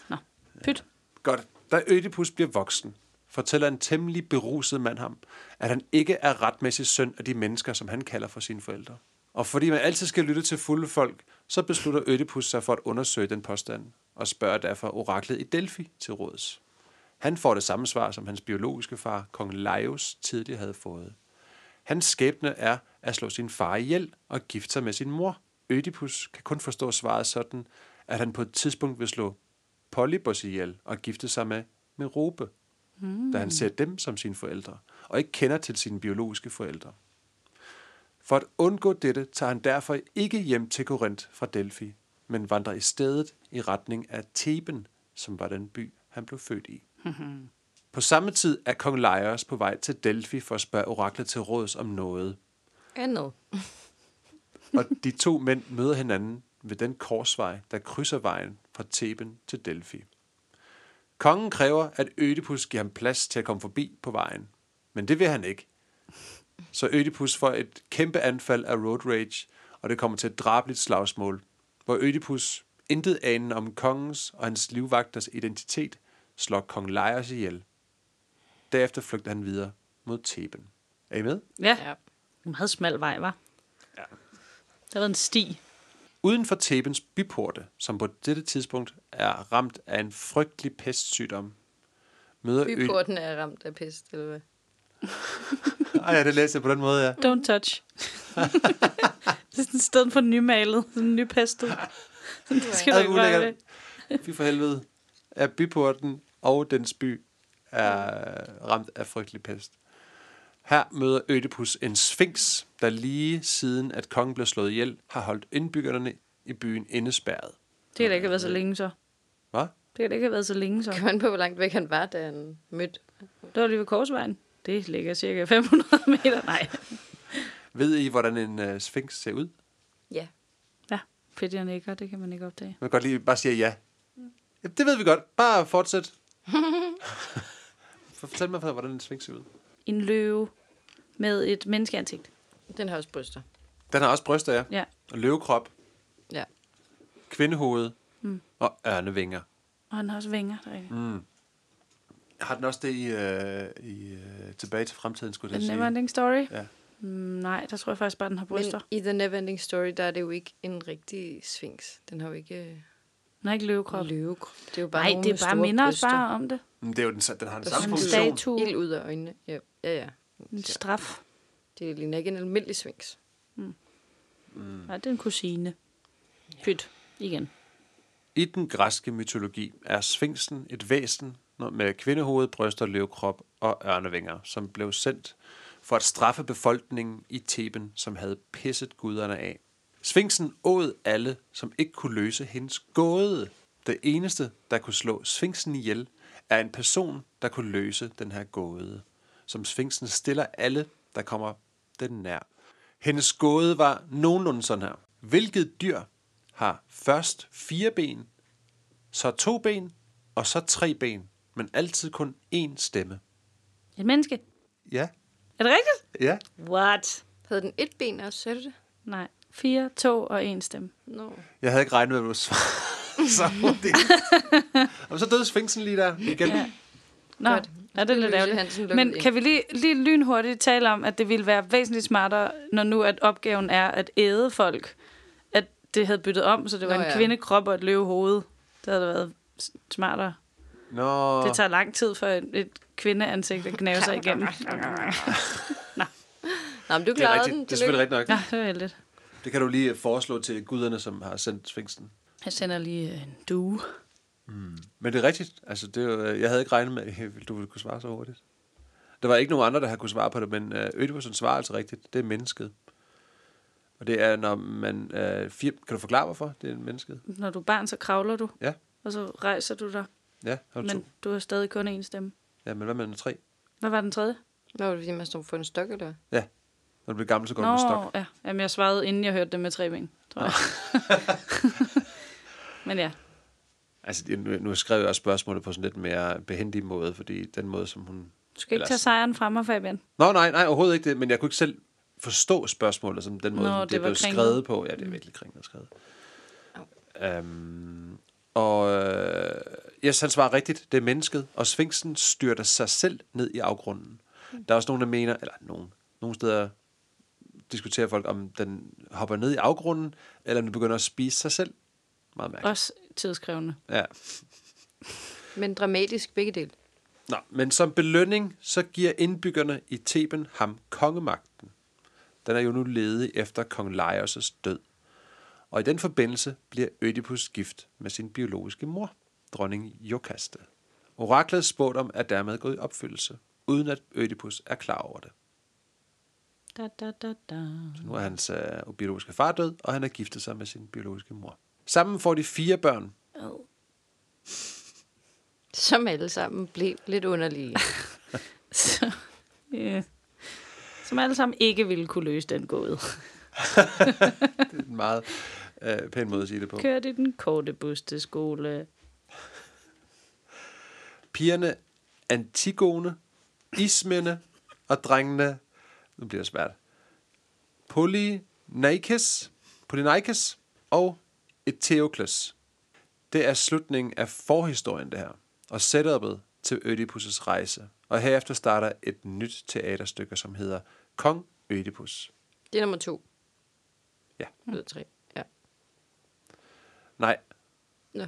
[SPEAKER 2] Nå, pyt.
[SPEAKER 3] Godt. Da Ødipus bliver voksen, fortæller en temmelig beruset mand ham, at han ikke er retmæssig søn af de mennesker, som han kalder for sine forældre. Og fordi man altid skal lytte til fulde folk, så beslutter Ødipus sig for at undersøge den påstand, og spørger derfor oraklet i Delphi til råds. Han får det samme svar, som hans biologiske far, kong Laios, tidligere havde fået. Hans skæbne er at slå sin far ihjel og gifte sig med sin mor. Ødipus kan kun forstå svaret sådan, at han på et tidspunkt vil slå Polybos ihjel og gifte sig med Merope, mm. da han ser dem som sine forældre, og ikke kender til sine biologiske forældre. For at undgå dette tager han derfor ikke hjem til Korinth fra Delphi, men vandrer i stedet i retning af Theben, som var den by, han blev født i. På samme tid er kong Laios på vej til Delphi for at spørge oraklet til råds om noget.
[SPEAKER 1] Andet.
[SPEAKER 3] Og de to mænd møder hinanden ved den korsvej, der krydser vejen fra Theben til Delphi. Kongen kræver, at Ødipus giver ham plads til at komme forbi på vejen. Men det vil han ikke. Så Ødipus får et kæmpe anfald af road rage, og det kommer til et drabeligt slagsmål, hvor Ødipus, intet anende om kongens og hans livvagters identitet, slår kong Laios ihjel. Derefter flygter han videre mod Theben. Er I med?
[SPEAKER 2] Ja,
[SPEAKER 1] Ja.
[SPEAKER 2] en meget smal vej, var.
[SPEAKER 3] Ja.
[SPEAKER 2] Der var en sti.
[SPEAKER 3] Uden for Thebens byporte, som på dette tidspunkt er ramt af en frygtelig pestsygdom, møder Ø...
[SPEAKER 1] Byporten er ramt af pest, eller hvad?
[SPEAKER 3] Ej, ja, det læste jeg på den måde, ja.
[SPEAKER 2] Don't touch. det er sådan et sted for nymalet. Sådan en nypestet. Det skal du ikke røre.
[SPEAKER 3] Fy for helvede. Er byporten og dens by er ramt af frygtelig pest. Her møder Ødipus en sphinx, der lige siden at kongen blev slået ihjel, har holdt indbyggerne i byen indespærret.
[SPEAKER 2] Det kan da ikke været så længe så.
[SPEAKER 3] Hvad?
[SPEAKER 2] Det kan da ikke have været så længe så.
[SPEAKER 1] Kan man på, hvor langt væk han var, da han mødte?
[SPEAKER 2] Det var lige ved Korsvejen. Det ligger cirka 500 meter. Nej.
[SPEAKER 3] Ved I, hvordan en uh, sphinx ser ud?
[SPEAKER 1] Ja.
[SPEAKER 2] Ja, fedt, jeg nikker. Det kan man ikke opdage.
[SPEAKER 3] Man kan godt lige bare sige ja. ja. Det ved vi godt. Bare fortsæt. fortæl mig, hvordan en sphinx ser ud.
[SPEAKER 2] En løve med et menneskeansigt.
[SPEAKER 1] Den har også bryster.
[SPEAKER 3] Den har også bryster, ja.
[SPEAKER 2] Ja.
[SPEAKER 3] Og løvekrop,
[SPEAKER 1] Ja.
[SPEAKER 3] kvindehoved mm. og ørnevinger.
[SPEAKER 2] Og han har også vinger. Der ikke? Mm.
[SPEAKER 3] Har den også det i, øh, i øh, Tilbage til fremtiden, skulle jeg
[SPEAKER 2] The
[SPEAKER 3] sige?
[SPEAKER 2] Neverending Story?
[SPEAKER 3] Ja.
[SPEAKER 2] Mm, nej, der tror jeg faktisk bare, den har bryster.
[SPEAKER 1] Men i The Neverending Story, der er det jo ikke en rigtig sphinx. Den har jo ikke
[SPEAKER 2] Den har ikke løvekrop.
[SPEAKER 1] løvekrop. Det er jo bare
[SPEAKER 2] Nej, det er bare minder os bare om det.
[SPEAKER 3] Men det er jo den, den har den samme
[SPEAKER 2] En
[SPEAKER 3] funktion.
[SPEAKER 2] statue.
[SPEAKER 1] Ild ud af øjnene. Ja, ja. ja.
[SPEAKER 2] En straf.
[SPEAKER 1] Det ligner ikke en almindelig sphinx.
[SPEAKER 3] Mm.
[SPEAKER 2] Nej, det er en kusine. Pyt. Igen.
[SPEAKER 3] I den græske mytologi er sfinksen et væsen med kvindehoved, bryster, løvkrop og ørnevinger, som blev sendt for at straffe befolkningen i Theben, som havde pisset guderne af. Sfinksen åd alle, som ikke kunne løse hendes gåde. Det eneste, der kunne slå sfinksen ihjel, er en person, der kunne løse den her gåde, som sfinksen stiller alle, der kommer den nær. Hendes gåde var nogenlunde sådan her. Hvilket dyr har først fire ben, så to ben, og så tre ben, men altid kun én stemme?
[SPEAKER 2] Et menneske.
[SPEAKER 3] Ja.
[SPEAKER 2] Er det rigtigt?
[SPEAKER 3] Ja.
[SPEAKER 2] What?
[SPEAKER 1] Havde den et ben også, sagde du det?
[SPEAKER 2] Nej. Fire, to og en stemme.
[SPEAKER 1] Nå.
[SPEAKER 3] Jeg havde ikke regnet med, at du svarede så hurtigt. og så døde sfinksen lige der igen. Ja.
[SPEAKER 2] Nå,
[SPEAKER 1] Godt.
[SPEAKER 2] ja, det er lidt ærgerligt. Men
[SPEAKER 1] ind.
[SPEAKER 2] kan vi lige, lige lynhurtigt tale om, at det ville være væsentligt smartere, når nu at opgaven er at æde folk, at det havde byttet om, så det var
[SPEAKER 1] Nå,
[SPEAKER 2] en
[SPEAKER 1] ja.
[SPEAKER 2] kvindekrop og et løvehoved. Det havde været smartere.
[SPEAKER 3] Nå,
[SPEAKER 2] Det tager lang tid for et, et kvindeansigt at knæve sig igennem.
[SPEAKER 1] Nå, men du
[SPEAKER 3] det er,
[SPEAKER 1] klarede
[SPEAKER 3] rigtigt.
[SPEAKER 1] den.
[SPEAKER 3] det er selvfølgelig rigtigt nok.
[SPEAKER 2] Ja, det var heldigt.
[SPEAKER 3] Det kan du lige foreslå til guderne, som har sendt sfinksen.
[SPEAKER 2] Jeg sender lige en due.
[SPEAKER 3] Men det er rigtigt. Altså, det er jo, jeg havde ikke regnet med, at du ville kunne svare så hurtigt. Der var ikke nogen andre, der havde kunne svare på det, men øh, Ødipus'en svarer altså rigtigt. Det er mennesket. Og det er, når man... Øh, fire, kan du forklare, hvorfor det er mennesket?
[SPEAKER 2] Når du er barn, så kravler du,
[SPEAKER 3] Ja,
[SPEAKER 2] og så rejser du dig.
[SPEAKER 3] ja. Har du
[SPEAKER 2] Men
[SPEAKER 3] to?
[SPEAKER 2] du har stadig kun én stemme.
[SPEAKER 3] Ja, men hvad med den tre?
[SPEAKER 2] Hvad var den tredje?
[SPEAKER 1] Nå, var det fordi, man står for en stok, eller?
[SPEAKER 3] Ja. Når du bliver gammel, så går du med stok.
[SPEAKER 2] ja. Jamen, jeg svarede, inden jeg hørte det med tre ben, tror jeg. Men ja,
[SPEAKER 3] Altså, nu, skrev jeg også spørgsmålet på sådan lidt mere behendig måde, fordi den måde, som hun...
[SPEAKER 2] du skal ikke
[SPEAKER 3] Ellers-
[SPEAKER 2] tage sejren fra mig, Fabian.
[SPEAKER 3] Nå, nej, nej, overhovedet ikke det, men jeg kunne ikke selv forstå spørgsmålet, som den måde,
[SPEAKER 2] Nå, det
[SPEAKER 3] det, blev
[SPEAKER 2] kringlet.
[SPEAKER 3] skrevet på. Ja, det er virkelig kringlet skrevet. Um, og øh, yes, han svarer rigtigt, det er mennesket, og sfinksen styrter sig selv ned i afgrunden. Der er også nogen, der mener, eller nogen, nogle steder diskuterer folk, om den hopper ned i afgrunden, eller om den begynder at spise sig selv. Meget mærkeligt.
[SPEAKER 2] Også tidskrævende.
[SPEAKER 3] Ja.
[SPEAKER 1] Men dramatisk begge dele.
[SPEAKER 3] Nå, men som belønning, så giver indbyggerne i Theben ham kongemagten. Den er jo nu ledig efter kong Laios' død. Og i den forbindelse bliver Ødipus gift med sin biologiske mor, dronning Jokaste. Oraklets spådom er dermed gået i opfyldelse, uden at Ødipus er klar over det.
[SPEAKER 2] Da, da, da, da.
[SPEAKER 3] Så nu er hans øh, biologiske far død, og han er giftet sig med sin biologiske mor. Sammen får de fire børn.
[SPEAKER 2] Ad.
[SPEAKER 1] Som alle sammen blev lidt underlige.
[SPEAKER 2] Så, yeah. Som alle sammen ikke ville kunne løse den gåde.
[SPEAKER 3] Det er en meget øh, pæn måde at sige det på.
[SPEAKER 2] Kørte i den korte bus til skole.
[SPEAKER 3] Pigerne Antigone, Ismene og drengene, nu bliver det svært, Polyneikes, Polyneikes og Eteokles. Det er slutningen af forhistorien, det her, og setup'et til Ødipus' rejse. Og herefter starter et nyt teaterstykke, som hedder Kong Ødipus.
[SPEAKER 1] Det er nummer to.
[SPEAKER 3] Ja.
[SPEAKER 1] Ud af tre. Ja.
[SPEAKER 3] Nej,
[SPEAKER 1] Nå.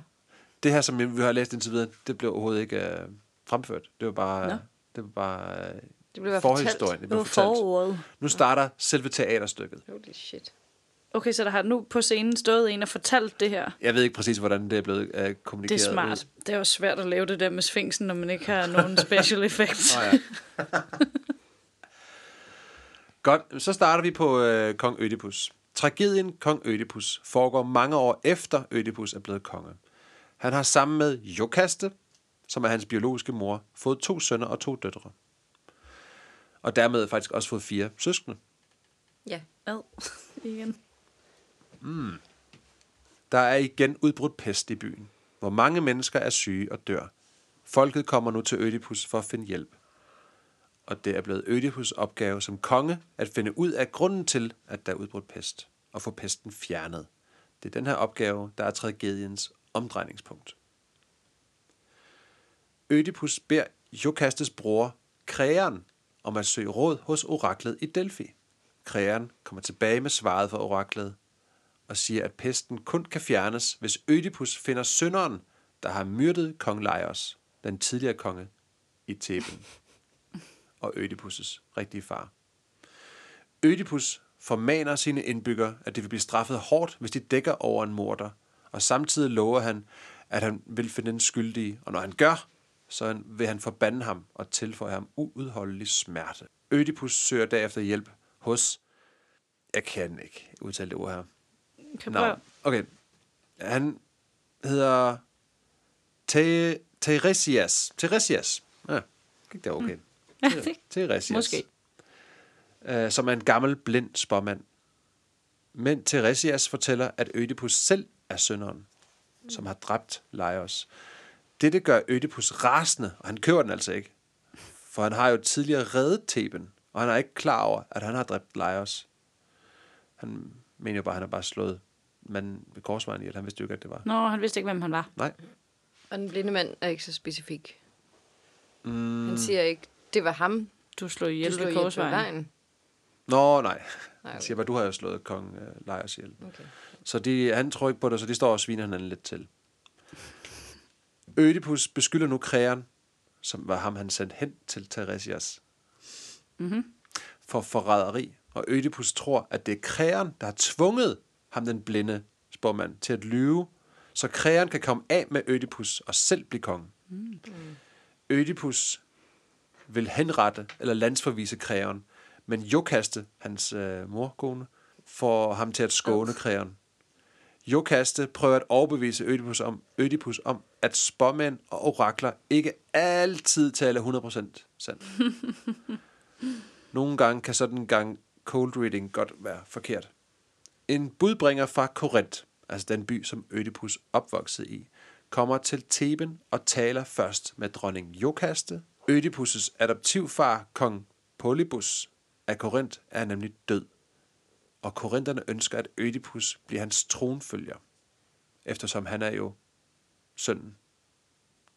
[SPEAKER 3] det her, som vi har læst indtil videre, det blev overhovedet ikke øh, fremført. Det var bare,
[SPEAKER 2] Nå.
[SPEAKER 3] det var bare øh,
[SPEAKER 1] Det blev
[SPEAKER 3] forhistorien. Det
[SPEAKER 2] Det
[SPEAKER 3] blev
[SPEAKER 2] var
[SPEAKER 3] fortalt. Nu starter selve teaterstykket.
[SPEAKER 1] Holy shit.
[SPEAKER 2] Okay, så der har nu på scenen stået en og fortalt det her.
[SPEAKER 3] Jeg ved ikke præcis, hvordan det er blevet uh,
[SPEAKER 2] Det
[SPEAKER 3] kommunikeret.
[SPEAKER 2] er smart.
[SPEAKER 3] Ud.
[SPEAKER 2] Det er jo svært at lave det der med sfinksen, når man ikke har nogen special effects.
[SPEAKER 3] Oh, ja. Godt, så starter vi på uh, Kong Ødipus. Tragedien Kong Ødipus foregår mange år efter Ødipus er blevet konge. Han har sammen med Jokaste, som er hans biologiske mor, fået to sønner og to døtre. Og dermed faktisk også fået fire søskende.
[SPEAKER 1] Ja.
[SPEAKER 2] Ad. Igen.
[SPEAKER 3] Der er igen udbrudt pest i byen, hvor mange mennesker er syge og dør. Folket kommer nu til Ødipus for at finde hjælp, og det er blevet Ødipus opgave som konge at finde ud af grunden til, at der er udbrudt pest, og få pesten fjernet. Det er den her opgave, der er tragediens omdrejningspunkt. Ødipus beder Jokastes bror, Kreon, om at søge råd hos oraklet i Delphi. Kreon kommer tilbage med svaret fra oraklet og siger, at pesten kun kan fjernes, hvis Ødipus finder synderen, der har myrdet kong Laios, den tidligere konge i Theben, og Ødipus' rigtige far. Ødipus formaner sine indbyggere, at de vil blive straffet hårdt, hvis de dækker over en morder, og samtidig lover han, at han vil finde den skyldige, og når han gør, så vil han forbande ham og tilføje ham uudholdelig smerte. Ødipus søger derefter hjælp hos... Jeg kan ikke udtale det ord her.
[SPEAKER 2] Kan prøve.
[SPEAKER 3] okay. Han hedder Te- Teresias. Teresias. Ja, gik det okay.
[SPEAKER 2] Ja, det,
[SPEAKER 3] Teresias.
[SPEAKER 2] måske.
[SPEAKER 3] Øh, som er en gammel, blind spåmand. Men Teresias fortæller, at Ødipus selv er synderen, som har dræbt Laios. Dette gør Ødipus rasende, og han køber den altså ikke. For han har jo tidligere reddet Theben, og han er ikke klar over, at han har dræbt Laios. Han mener jo bare, at han har bare slået manden ved korsvejen ihjel. Han vidste jo ikke, at det var.
[SPEAKER 2] Nå, han vidste ikke, hvem han var.
[SPEAKER 3] Nej.
[SPEAKER 1] Og den blinde mand er ikke så specifik.
[SPEAKER 3] Mm.
[SPEAKER 1] Han siger ikke, det var ham,
[SPEAKER 2] Du slog
[SPEAKER 1] du
[SPEAKER 2] ihjel
[SPEAKER 1] slog
[SPEAKER 2] ved korsvejen.
[SPEAKER 1] vejen.
[SPEAKER 3] Nå, nej.
[SPEAKER 1] Nej,
[SPEAKER 3] Han siger bare, du har jo slået kong øh, Laios ihjel.
[SPEAKER 1] okay.
[SPEAKER 3] Så de, han tror ikke på det, så de står og sviner hinanden lidt til. Ødipus beskylder nu Kreon, som var ham, han sendte hen til Teresias,
[SPEAKER 2] Mm-hmm.
[SPEAKER 3] for forræderi. Og Ødipus tror, at det er Kreon, der har tvunget ham, den blinde spormand, til at lyve, så Kreon kan komme af med Ødipus og selv blive konge. Mm. Ødipus vil henrette eller landsforvise Kreon, men Jokaste, hans øh, morkone, får ham til at skåne Kreon. Jokaste prøver at overbevise Ødipus om, Ødipus om, at spåmænd og orakler ikke altid taler 100% sandt. Nogle gange kan sådan en gang cold reading godt være forkert. En budbringer fra Korinth, altså den by, som Ødipus opvoksede i, kommer til Theben og taler først med dronning Jokaste. Ødipus' adoptivfar, kong Polybus af Korinth, er nemlig død. Og korinterne ønsker, at Ødipus bliver hans tronfølger, eftersom han er jo sønnen,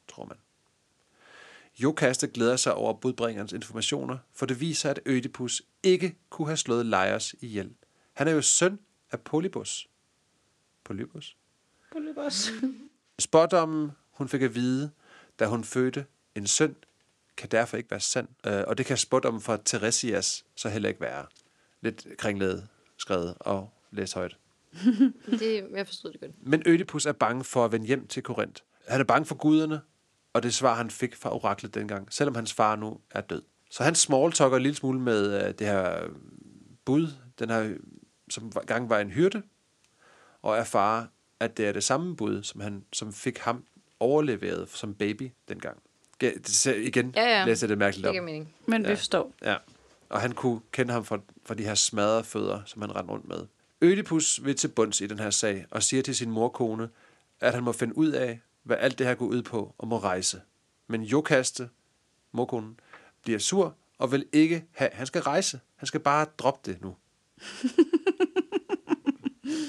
[SPEAKER 3] tror man. Jokaste glæder sig over budbringerens informationer, for det viser, at Ødipus ikke kunne have slået Laios ihjel. Han er jo søn af Polybus. Polybus?
[SPEAKER 2] Polybos.
[SPEAKER 3] Spådommen, hun fik at vide, da hun fødte en søn, kan derfor ikke være sand. Øh, Og det kan spådommen fra Teresias så heller ikke være. Lidt kringlet skrevet og læst højt.
[SPEAKER 1] Det, jeg forstod det godt.
[SPEAKER 3] Men Ødipus er bange for at vende hjem til Korinth. Han er bange for guderne, og det svar, han fik fra oraklet dengang, selvom hans far nu er død. Så han smalltalker en lille smule med øh, det her bud, den her, som gang var en hyrde, og erfarer, at det er det samme bud, som, han, som fik ham overleveret som baby dengang. Det Igen
[SPEAKER 1] Ja, ja.
[SPEAKER 3] læser det mærkeligt
[SPEAKER 1] Det
[SPEAKER 3] op.
[SPEAKER 1] giver mening.
[SPEAKER 2] Men vi
[SPEAKER 3] Ja.
[SPEAKER 2] forstår.
[SPEAKER 3] Ja, og han kunne kende ham fra, fra de her smadrede fødder, som han rendte rundt med. Ødipus vil til bunds i den her sag og siger til sin morkone, at han må finde ud af, hvad alt det her går ud på og må rejse. Men Jokaste, morkonen, bliver sur og vil ikke have, han skal rejse. Han skal bare droppe det nu.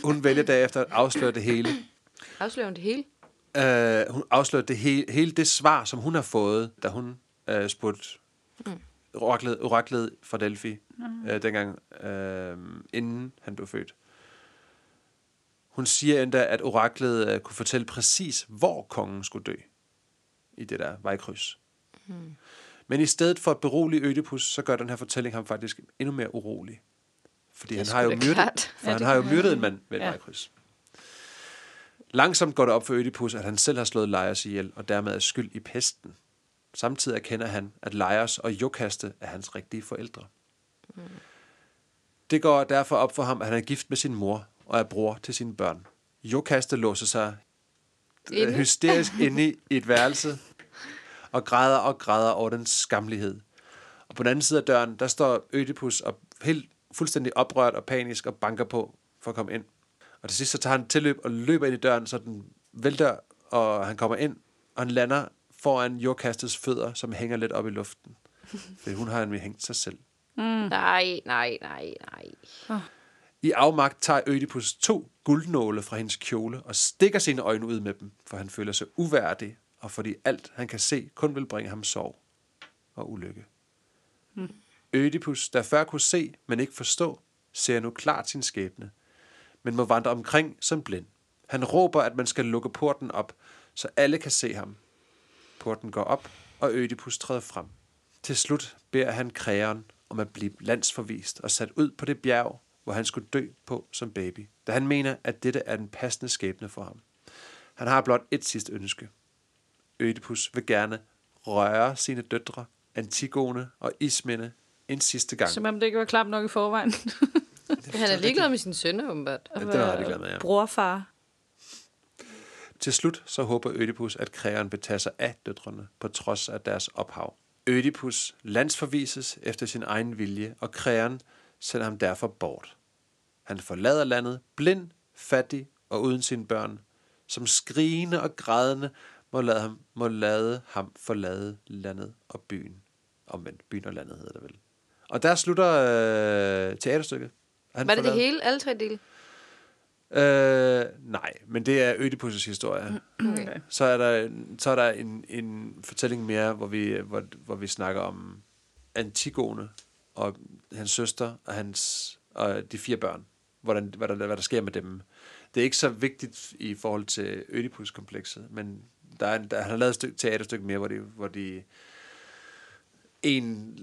[SPEAKER 3] Hun vælger derefter at afsløre det hele.
[SPEAKER 1] Afslører hun det hele?
[SPEAKER 3] Uh, hun afslører det hele, hele det svar, som hun har fået, da hun uh, spurgte mm. Oraklet, oraklet fra Delphi, mm. uh, dengang, uh, inden han blev født. Hun siger endda, at oraklet uh, kunne fortælle præcis, hvor kongen skulle dø i det der vejkryds. Mm. Men i stedet for at berolige Ødipus, så gør den her fortælling ham faktisk endnu mere urolig. Fordi han har jo myrdet, for
[SPEAKER 2] Ja,
[SPEAKER 3] han har jo myrdet en mand ved et
[SPEAKER 2] Ja.
[SPEAKER 3] vejkryds. Langsomt går det op for Ødipus, at han selv har slået Laios ihjel, og dermed er skyld i pesten. Samtidig erkender han, at Laios og Jokaste er hans rigtige forældre. Mm. Det går derfor op for ham, at han er gift med sin mor og er bror til sine børn. Jokaste låser sig
[SPEAKER 1] Inde?
[SPEAKER 3] inde? hysterisk inde i et værelse og græder og græder over den skamlighed. Og på den anden side af døren, der står Ødipus og helt fuldstændig oprørt og panisk og banker på for at komme ind. Og til sidst så tager han tilløb og løber ind i døren, så den vælter, og han kommer ind, og han lander foran jordkastets fødder, som hænger lidt op i luften. For hun har nemlig hængt sig selv.
[SPEAKER 1] Mm. Nej, nej, nej, nej.
[SPEAKER 3] I afmagt tager Ødipus to guldnåle fra hendes kjole og stikker sine øjne ud med dem, for han føler sig uværdig, og fordi alt han kan se kun vil bringe ham sorg og ulykke. Mm. Ødipus, der før kunne se, men ikke forstå, ser nu klart sin skæbne, men må vandre omkring som blind. Han råber, at man skal lukke porten op, så alle kan se ham. Porten går op, og Ødipus træder frem. Til slut beder han krægeren om at blive landsforvist og sat ud på det bjerg, hvor han skulle dø på som baby, da han mener, at dette er den passende skæbne for ham. Han har blot et sidste ønske. Ødipus vil gerne røre sine døtre, Antigone og Ismene, en sidste gang.
[SPEAKER 2] Som om det ikke var klamt nok i forvejen.
[SPEAKER 1] Han er ligeglad med sin sønner, åbenbart.
[SPEAKER 3] Ja, det var jeg ligeglad med, ja.
[SPEAKER 2] Brorfar.
[SPEAKER 3] Til slut så håber Ødipus, at krægeren vil tage sig af døtrene, på trods af deres ophav. Ødipus landsforvises efter sin egen vilje, og krægeren sender ham derfor bort. Han forlader landet, blind, fattig og uden sine børn, som skrigende og grædende må lade ham, må lade ham forlade landet og byen. Omvendt, byen og landet hedder det vel. Og der slutter øh, teaterstykket. Han
[SPEAKER 1] Var det det
[SPEAKER 3] forlader-
[SPEAKER 1] hele? Alle tre dele?
[SPEAKER 3] Øh, nej, men det er Ødipus' historie.
[SPEAKER 1] Okay.
[SPEAKER 3] Så er der, så er der en, en fortælling mere, hvor vi, hvor, hvor vi snakker om Antigone og hans søster og, hans, og de fire børn. Hvordan, hvad, der, hvad der sker med dem. Det er ikke så vigtigt i forhold til Ødipus-komplekset, men der er, der, han har lavet et stykke, teaterstykke mere, hvor de, hvor de en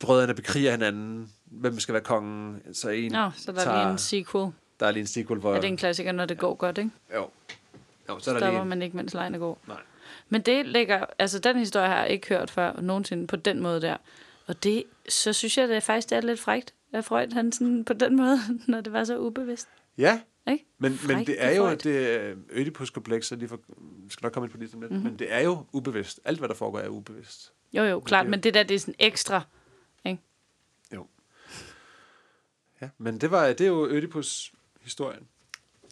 [SPEAKER 3] brødrene bekriger hinanden, hvem skal være kongen, så en
[SPEAKER 2] Nå, så der er lige en sequel.
[SPEAKER 3] Der er lige en sequel, hvor...
[SPEAKER 2] Er det en klassiker, når det går godt, ikke?
[SPEAKER 3] Jo. Jo, så er der
[SPEAKER 2] Stopper
[SPEAKER 3] lige...
[SPEAKER 2] man ikke, mens lejen er god.
[SPEAKER 3] Nej.
[SPEAKER 2] Men det ligger, altså den historie har jeg ikke hørt før nogensinde på den måde der. Og det, så synes jeg det er faktisk, det er lidt frægt, at Freud han sådan på den måde, når det var så ubevidst.
[SPEAKER 3] Ja,
[SPEAKER 2] Ikke?
[SPEAKER 3] men, men
[SPEAKER 2] Frækt
[SPEAKER 3] det er
[SPEAKER 2] af
[SPEAKER 3] jo
[SPEAKER 2] Freud.
[SPEAKER 3] det Ødipus-kompleks, lige for, skal nok komme ind på det lidt, mm-hmm. men det er jo ubevidst. Alt, hvad der foregår, er ubevidst.
[SPEAKER 2] Jo, jo, klart,
[SPEAKER 3] det-
[SPEAKER 2] men det der, det er sådan ekstra.
[SPEAKER 3] Jo. Ja, men det, var, det er jo Ødipus-historien.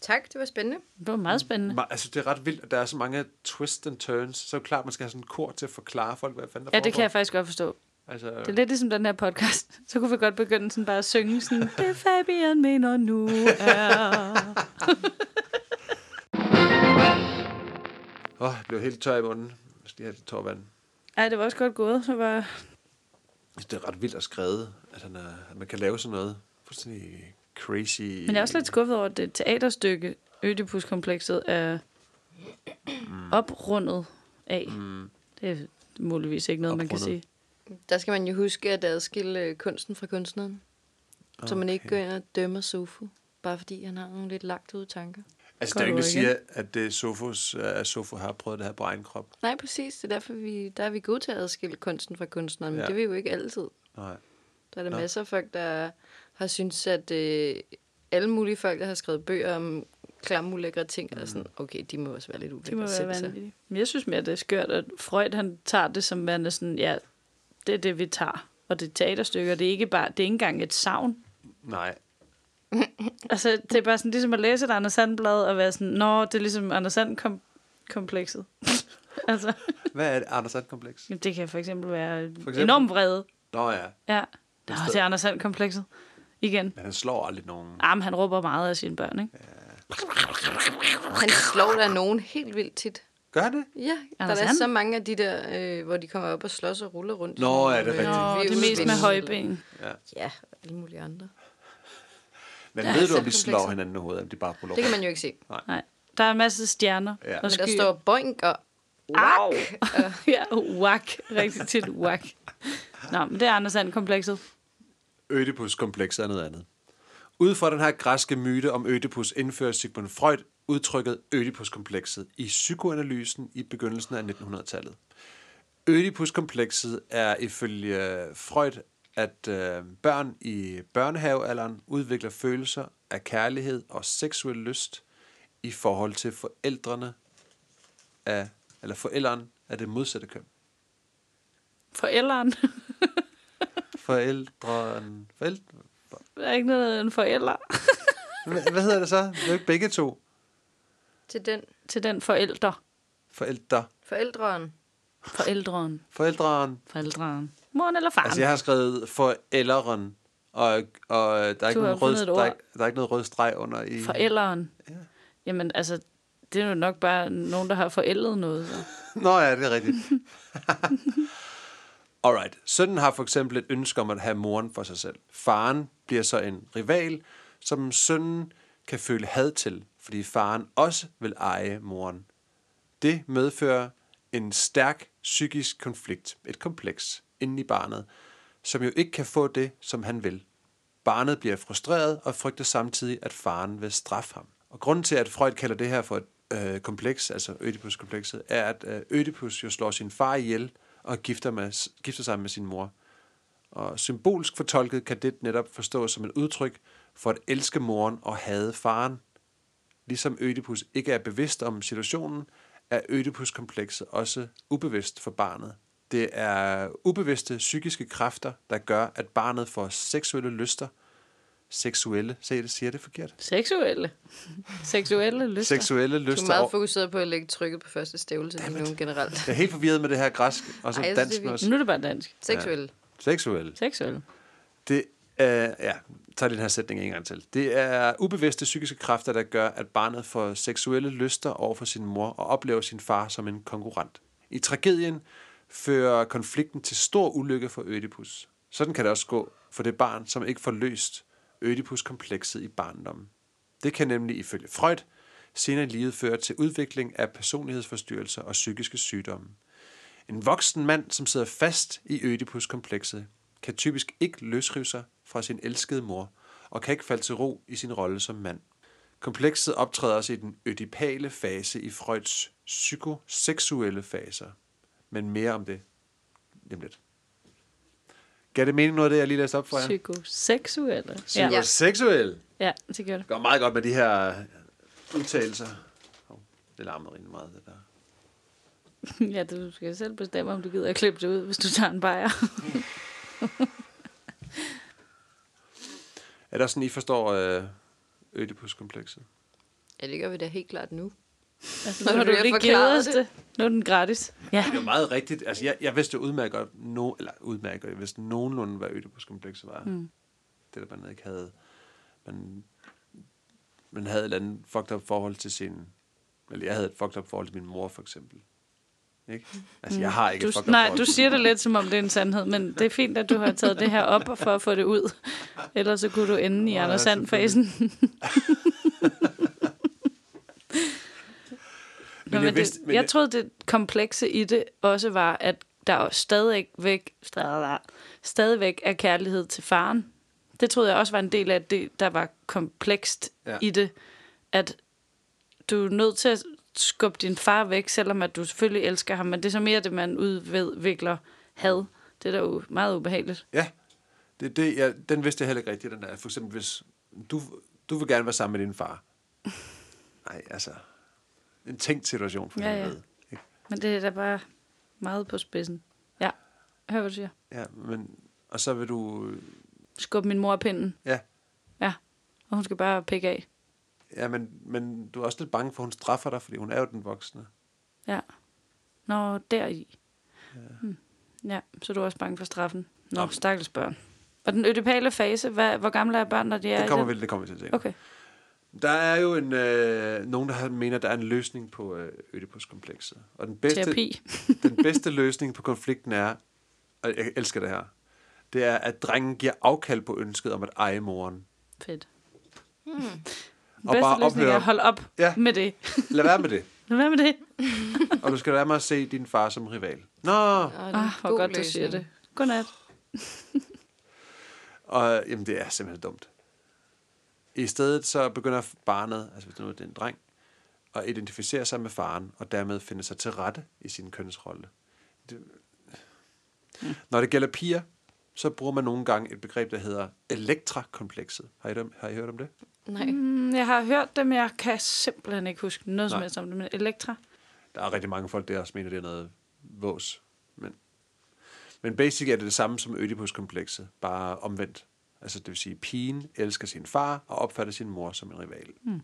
[SPEAKER 1] Tak, det var spændende.
[SPEAKER 2] Det var meget spændende.
[SPEAKER 3] Altså, det er ret vildt, at der er så mange twists and turns. Så er det klart, man skal have sådan en kor til at forklare folk, hvad fanden der
[SPEAKER 2] Ja, det
[SPEAKER 3] foregår.
[SPEAKER 2] kan jeg faktisk godt forstå.
[SPEAKER 3] Altså,
[SPEAKER 2] Det er lidt ligesom den her podcast. Så kunne vi godt begynde sådan bare at synge sådan, det Fabian mener nu er...
[SPEAKER 3] åh, jeg blev helt tør i munden. Jeg skal lige have lidt tår vand.
[SPEAKER 2] Ej, det var også godt gået. Så var...
[SPEAKER 3] Det er ret vildt at skrive, at, han er, at man kan lave sådan noget fuldstændig crazy.
[SPEAKER 2] Men jeg er også lidt skuffet over, at det teaterstykke, Ødipus-komplekset, er oprundet af.
[SPEAKER 3] Mm.
[SPEAKER 2] Det er muligvis ikke noget, man kan
[SPEAKER 3] Oprundet.
[SPEAKER 2] sige.
[SPEAKER 1] Der skal man jo huske at adskille øh, kunsten fra kunstneren. Okay. Så man ikke går ind og dømmer Sofu, bare fordi han har nogle lidt lagt ud tanker.
[SPEAKER 3] Altså,
[SPEAKER 2] Går
[SPEAKER 3] det er ikke, der
[SPEAKER 2] igen?
[SPEAKER 3] siger, at det er Sofus, at Sofo har prøvet det her på egen krop.
[SPEAKER 1] Nej, præcis. Det er derfor, vi, der er vi gode til at adskille kunsten fra kunstneren, men
[SPEAKER 3] ja.
[SPEAKER 1] det er vi jo ikke altid.
[SPEAKER 3] Nej.
[SPEAKER 1] Der er der
[SPEAKER 3] Nå.
[SPEAKER 1] masser af folk, der har syntes, at øh, alle mulige folk, der har skrevet bøger om klamme, ulækre ting, mm. er sådan, okay, de må også være lidt ulækre
[SPEAKER 2] Det må være
[SPEAKER 1] selv, så.
[SPEAKER 2] vanvittigt. Men jeg synes mere, det er skørt, at Freud han tager det som værende sådan, ja, det er det, vi tager. Og det er teaterstykker, det er ikke bare, det er ikke engang et savn.
[SPEAKER 3] Nej.
[SPEAKER 2] Altså, det er bare sådan ligesom at læse et Anders Sandblad og være sådan, nå, det er ligesom Anders Sand kom- komplekset. altså,
[SPEAKER 3] Hvad er det? Anders Sand-kompleks?
[SPEAKER 2] jamen, det kan for eksempel være
[SPEAKER 3] For eksempel?
[SPEAKER 2] enormt vrede.
[SPEAKER 3] Nå ja.
[SPEAKER 2] Ja, nå, det er Anders Sand komplekset. Igen.
[SPEAKER 3] Men han slår aldrig nogen.
[SPEAKER 2] Ah, men han råber meget af sine børn, ikke?
[SPEAKER 1] Han slår der nogen helt vildt tit.
[SPEAKER 3] Gør det?
[SPEAKER 1] Ja, der
[SPEAKER 2] Anders
[SPEAKER 1] er
[SPEAKER 2] Sand?
[SPEAKER 1] så mange af de der, øh, hvor de kommer op og slås og ruller rundt.
[SPEAKER 3] Nå, ja, det er
[SPEAKER 1] nogle,
[SPEAKER 3] rigtigt.
[SPEAKER 2] Nå, det er mest med højben.
[SPEAKER 3] Ja.
[SPEAKER 1] Ja, og alle mulige andre.
[SPEAKER 3] Men
[SPEAKER 1] Ja,
[SPEAKER 3] ved du, om de
[SPEAKER 1] Sand-komplekset.
[SPEAKER 3] slår hinanden i hovedet, eller de bare prøver
[SPEAKER 1] Det kan man jo ikke se.
[SPEAKER 2] Nej, der er en masse stjerner.
[SPEAKER 3] Ja.
[SPEAKER 2] og
[SPEAKER 1] Men der står boink og
[SPEAKER 2] Au! ja, whack. Rigtig tit whack. Nå, men det er Anders Sand komplekset.
[SPEAKER 3] Ødipus-komplekset er noget andet. Ud fra den her græske myte om Ødipus indfører Sigmund Freud udtrykket Ødipus-komplekset i psykoanalysen i begyndelsen af 1900-tallet. Ødipus-komplekset er ifølge Freud, at øh, børn i børnehavealderen udvikler følelser af kærlighed og seksuel lyst i forhold til forældrene af, eller forældren af det modsatte køn.
[SPEAKER 2] Forældren.
[SPEAKER 3] Forældren... Forældre,
[SPEAKER 2] der er ikke noget, en forælder
[SPEAKER 3] hvad, hedder det så? Det er jo ikke begge to.
[SPEAKER 1] til den
[SPEAKER 2] til den forælder.
[SPEAKER 3] Forældre.
[SPEAKER 1] forældren.
[SPEAKER 2] Forældren.
[SPEAKER 3] Forældren.
[SPEAKER 2] Forældren. Moren eller faren?
[SPEAKER 3] Altså, jeg har skrevet forældren, og, og der, er ikke nogen rød, der, er, der er ikke noget rød streg under i...
[SPEAKER 2] Forældren.
[SPEAKER 3] Ja.
[SPEAKER 2] Jamen, altså, det er jo nok bare nogen, der har forældet noget. Så.
[SPEAKER 3] Nå ja, det er rigtigt. Alright. Sønnen har for eksempel et ønske om at have moren for sig selv. Faren bliver så en rival, som sønnen kan føle had til, fordi faren også vil eje moren. Det medfører en stærk psykisk konflikt, et kompleks, inde i barnet, som jo ikke kan få det, som han vil. Barnet bliver frustreret og frygter samtidig, at faren vil straffe ham. Og grunden til, at Freud kalder det her for et øh, kompleks, altså Ødipus-komplekset, er, at øh, Ødipus jo slår sin far ihjel og gifter, med, gifter sig med sin mor. Og symbolsk fortolket kan det netop forstås som et udtryk for at elske moren og hade faren. Ligesom Ødipus ikke er bevidst om situationen, er Ødipus-komplekset også ubevidst for barnet. Det er ubevidste psykiske kræfter, der gør, at barnet får seksuelle lyster. Seksuelle, se det, siger det forkert?
[SPEAKER 2] Seksuelle. Seksuelle lyster.
[SPEAKER 3] Seksuelle
[SPEAKER 1] Du er
[SPEAKER 3] lyster.
[SPEAKER 1] meget fokuseret på at lægge trykket på første stavelse lige nu generelt.
[SPEAKER 3] Jeg er helt forvirret med det her græsk, og så
[SPEAKER 1] Ej, synes,
[SPEAKER 3] dansk
[SPEAKER 1] er
[SPEAKER 3] også.
[SPEAKER 2] Nu er det bare dansk.
[SPEAKER 1] Seksuel.
[SPEAKER 3] Seksuelle.
[SPEAKER 2] Seksuelle.
[SPEAKER 3] Det er, ja, tag den her sætning en gang til. Det er ubevidste psykiske kræfter, der gør, at barnet får seksuelle lyster over for sin mor og oplever sin far som en konkurrent. I tragedien fører konflikten til stor ulykke for Ødipus. Sådan kan det også gå for det barn, som ikke får løst Ødipuskomplekset i barndommen. Det kan nemlig ifølge Freud senere i livet føre til udvikling af personlighedsforstyrrelser og psykiske sygdomme. En voksen mand, som sidder fast i Ødipuskomplekset, kan typisk ikke løsrive sig fra sin elskede mor og kan ikke falde til ro i sin rolle som mand. Komplekset optræder også i den ødipale fase i Freuds psykoseksuelle faser. Men mere om det lidt. Gav det mening noget af det, jeg lige læste op for jer?
[SPEAKER 2] Psykoseksuelle. Ja.
[SPEAKER 3] Psykoseksuel.
[SPEAKER 2] ja, det gør det.
[SPEAKER 3] Det går meget godt med de her udtalelser. Oh, det larmer rigtig meget, det der.
[SPEAKER 2] Ja, du skal selv bestemme, om du gider at klippe det ud, hvis du tager en bajer.
[SPEAKER 3] Er der sådan, I forstår øh, Ødipus-komplekset?
[SPEAKER 1] Ja, det gør vi da helt klart nu.
[SPEAKER 2] Altså,
[SPEAKER 1] Når
[SPEAKER 2] nu har
[SPEAKER 1] du
[SPEAKER 2] du
[SPEAKER 1] lige
[SPEAKER 2] givet os det. Nu er den gratis. Ja.
[SPEAKER 3] Det er jo meget rigtigt. Altså, jeg, jeg vidste jo udmærket no, eller udmærket jeg vidste nogenlunde, hvad Ødipus-komplekset var. Mm. Det der, man ikke havde... Man, man havde et eller andet fucked up forhold til sin... Eller jeg havde et fucked up forhold til min mor, for eksempel. Ikke? Altså, jeg har ikke
[SPEAKER 2] Du,
[SPEAKER 3] et fucked up
[SPEAKER 2] nej,
[SPEAKER 3] forhold
[SPEAKER 2] du siger det lidt, som om det er en sandhed, men det er fint, at du har taget det her op for at få det ud. Ellers så kunne du ende i Anders Sand-fasen.
[SPEAKER 3] Men
[SPEAKER 2] Nå,
[SPEAKER 3] jeg, vidste,
[SPEAKER 2] det,
[SPEAKER 3] men
[SPEAKER 2] jeg troede, det komplekse i det også var, at der stadigvæk, stadig, stadigvæk er kærlighed til faren. Det troede jeg også var en del af det, der var komplekst
[SPEAKER 3] ja.
[SPEAKER 2] i det. At du er nødt til at skubbe din far væk, selvom at du selvfølgelig elsker ham, men det er så mere det, man udvikler had. Det er da jo meget ubehageligt.
[SPEAKER 3] Ja, det, det, ja, den vidste jeg heller ikke rigtigt, den der. For eksempel, hvis du, du vil gerne være sammen med din far. Nej, altså, en tænkt situation for
[SPEAKER 2] Ja,
[SPEAKER 3] ja,
[SPEAKER 2] ja.
[SPEAKER 3] Ikke?
[SPEAKER 2] Men det er da bare meget på spidsen. Ja, hør hvad du siger.
[SPEAKER 3] Ja, men, og så vil du,
[SPEAKER 2] Skub min mor af pinden.
[SPEAKER 3] ja,
[SPEAKER 2] Ja, og hun skal bare pikke af.
[SPEAKER 3] ja men, men du er også lidt bange for, at hun straffer dig, fordi hun er jo den voksne.
[SPEAKER 2] Ja. Nå, deri. Ja. Hmm. ja, så er du også bange for straffen. Nå,
[SPEAKER 3] Nå.
[SPEAKER 2] Stakkels børn. Og den ødipale fase, hvad, hvor gamle er børn, når de er
[SPEAKER 3] Det kommer,
[SPEAKER 2] i
[SPEAKER 3] vi, det kommer vi til senere.
[SPEAKER 2] Okay.
[SPEAKER 3] Der er jo en, øh, nogen, der har- mener, der er en løsning på øh, Ødipus-komplekset. Og den bedste,
[SPEAKER 2] Terapi.
[SPEAKER 3] den bedste løsning på konflikten er, og jeg elsker det her, det er, at drengen giver afkald på ønsket om at eje moren.
[SPEAKER 2] Fedt.
[SPEAKER 1] Hmm.
[SPEAKER 2] Den bedste
[SPEAKER 3] bare
[SPEAKER 2] løsning er at holde op
[SPEAKER 3] Ja.
[SPEAKER 2] med det.
[SPEAKER 3] Lad være med det.
[SPEAKER 2] Hvad med det?
[SPEAKER 3] Og du skal lade være med at se din far som rival. Nå,
[SPEAKER 1] Og det er en
[SPEAKER 2] Ah, hvor godt du siger det. Godnat.
[SPEAKER 3] og jamen, det er simpelthen dumt. I stedet så begynder barnet, altså hvis det nu er det er en dreng, at identificere sig med faren, og dermed finde sig til rette i sin kønsrolle. Det, når det gælder piger, så bruger man nogle gange et begreb, der hedder elektrakomplekset. Har I, dem, har I hørt om det?
[SPEAKER 1] Nej.
[SPEAKER 2] Mm, jeg har hørt det, men jeg kan simpelthen ikke huske noget som
[SPEAKER 3] Nej.
[SPEAKER 2] helst om det. Men Elektra?
[SPEAKER 3] Der er rigtig mange folk, der også mener, det er noget vås. Men, men basic er det det samme som Ødipus-komplekset, bare omvendt. Altså det vil sige, pigen elsker sin far og opfatter sin mor som en rival. Mm.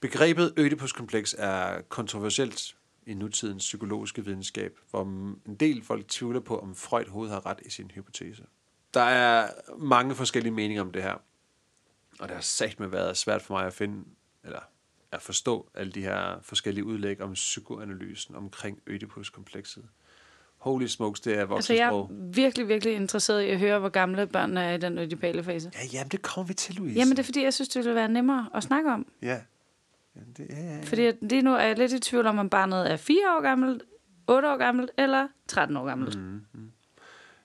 [SPEAKER 3] Begrebet Ødipus-kompleks er kontroversielt i nutidens psykologiske videnskab, hvor en del folk tvivler på, om Freud overhovedet har ret i sin hypotese. Der er mange forskellige meninger om det her, og det har sagt med været svært for mig at finde, eller at forstå alle de her forskellige udlæg om psykoanalysen omkring Oedipus-komplekset. Holy smokes, det er
[SPEAKER 2] Altså, jeg
[SPEAKER 3] voksensprog.
[SPEAKER 2] er virkelig, virkelig interesseret i at høre, hvor gamle børnene er i den ødipale fase.
[SPEAKER 3] Ja, jamen, det kommer vi til, Louise.
[SPEAKER 2] Jamen, det er fordi, jeg synes, det ville være nemmere at snakke om.
[SPEAKER 3] Ja. ja, det, ja, ja, ja.
[SPEAKER 2] Fordi lige nu er jeg lidt i tvivl om, om barnet er 4 år gammelt, 8 år gammelt eller 13 år gammelt. Mm.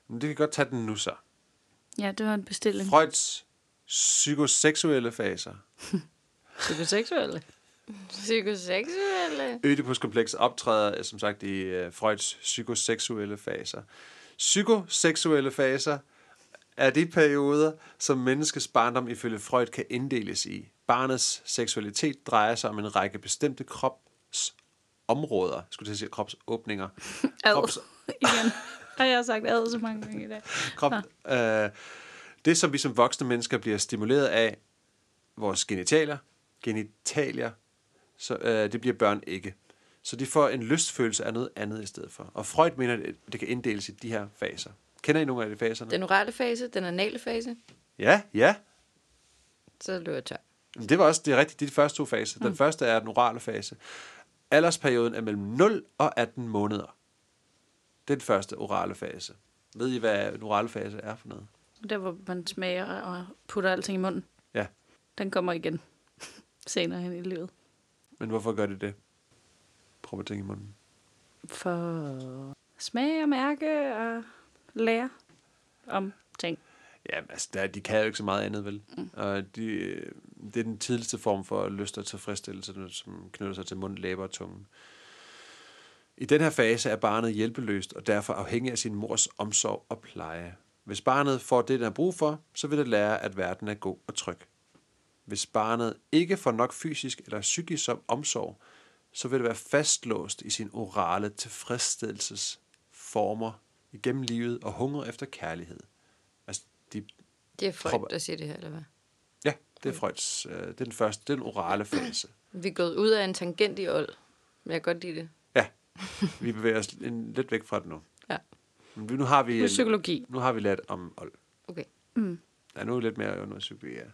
[SPEAKER 3] Men det kan godt tage den nu så.
[SPEAKER 2] Ja, det var en bestilling.
[SPEAKER 3] Freuds psykoseksuelle faser.
[SPEAKER 2] Psykoseksuelle.
[SPEAKER 1] Psykoseksuelle.
[SPEAKER 3] Ødipuskompleks optræder, øh, som sagt, i øh, Freuds psykoseksuelle faser. Psykoseksuelle faser er de perioder, som menneskets barndom ifølge Freud kan inddeles i. Barnets seksualitet drejer sig om en række bestemte kropsområder, skulle jeg sige kropsåbninger.
[SPEAKER 2] Ad.
[SPEAKER 3] Krops,
[SPEAKER 2] Igen. Har jeg sagt ad så mange gange i dag.
[SPEAKER 3] krop, øh, det, som vi som voksne mennesker bliver stimuleret af, vores genitalier, genitalier, så øh, det bliver børn ikke. Så de får en lystfølelse af noget andet i stedet for. Og Freud mener, at det kan inddeles i de her faser. Kender I nogle af de faserne?
[SPEAKER 1] Den orale fase, den anale fase,
[SPEAKER 3] Ja, ja.
[SPEAKER 1] så løber jeg tør.
[SPEAKER 3] Det var også det er rigtigt, de første to faser. Den første er den orale fase. Aldersperioden er mellem 0 og 18 måneder. Det er den første orale fase. Ved I, hvad en orale fase er for noget?
[SPEAKER 2] Der, hvor man smager og putter alting i munden.
[SPEAKER 3] Ja.
[SPEAKER 2] Den kommer igen senere hen i livet.
[SPEAKER 3] Men hvorfor gør det det? Prøv at tænke i munden.
[SPEAKER 2] For smage og mærke og lære om ting.
[SPEAKER 3] Ja, altså, der, de kan jo ikke så meget andet, vel? Mm. Og de, øh, det er den tidligste form for lyst og tilfredsstillelse, som knytter sig til mund, læber og tunge. I den her fase er barnet hjælpeløst og derfor afhængig af sin mors omsorg og pleje. Hvis barnet får det, den har brug for, så vil det lære, at verden er god og tryg. Hvis barnet ikke får nok fysisk eller psykisk omsorg, så vil det være fastlåst i sin orale tilfredsstillelsesformer igennem livet og hunger efter kærlighed. Altså, de
[SPEAKER 1] Det er Freud,
[SPEAKER 3] Prøv-
[SPEAKER 1] der siger det her, eller hvad?
[SPEAKER 3] Ja, det er Freuds. Øh, det er den første, det er den orale fase.
[SPEAKER 1] Vi er gået ud af en tangent i old, men jeg kan godt lide det.
[SPEAKER 3] Ja, vi bevæger os en, lidt væk fra det nu.
[SPEAKER 1] Ja.
[SPEAKER 3] Men nu har vi,
[SPEAKER 2] Nu psykologi.
[SPEAKER 3] nu har vi lært om old.
[SPEAKER 1] Okay.
[SPEAKER 3] Ja, nu er lidt mere noget psykologi, ja.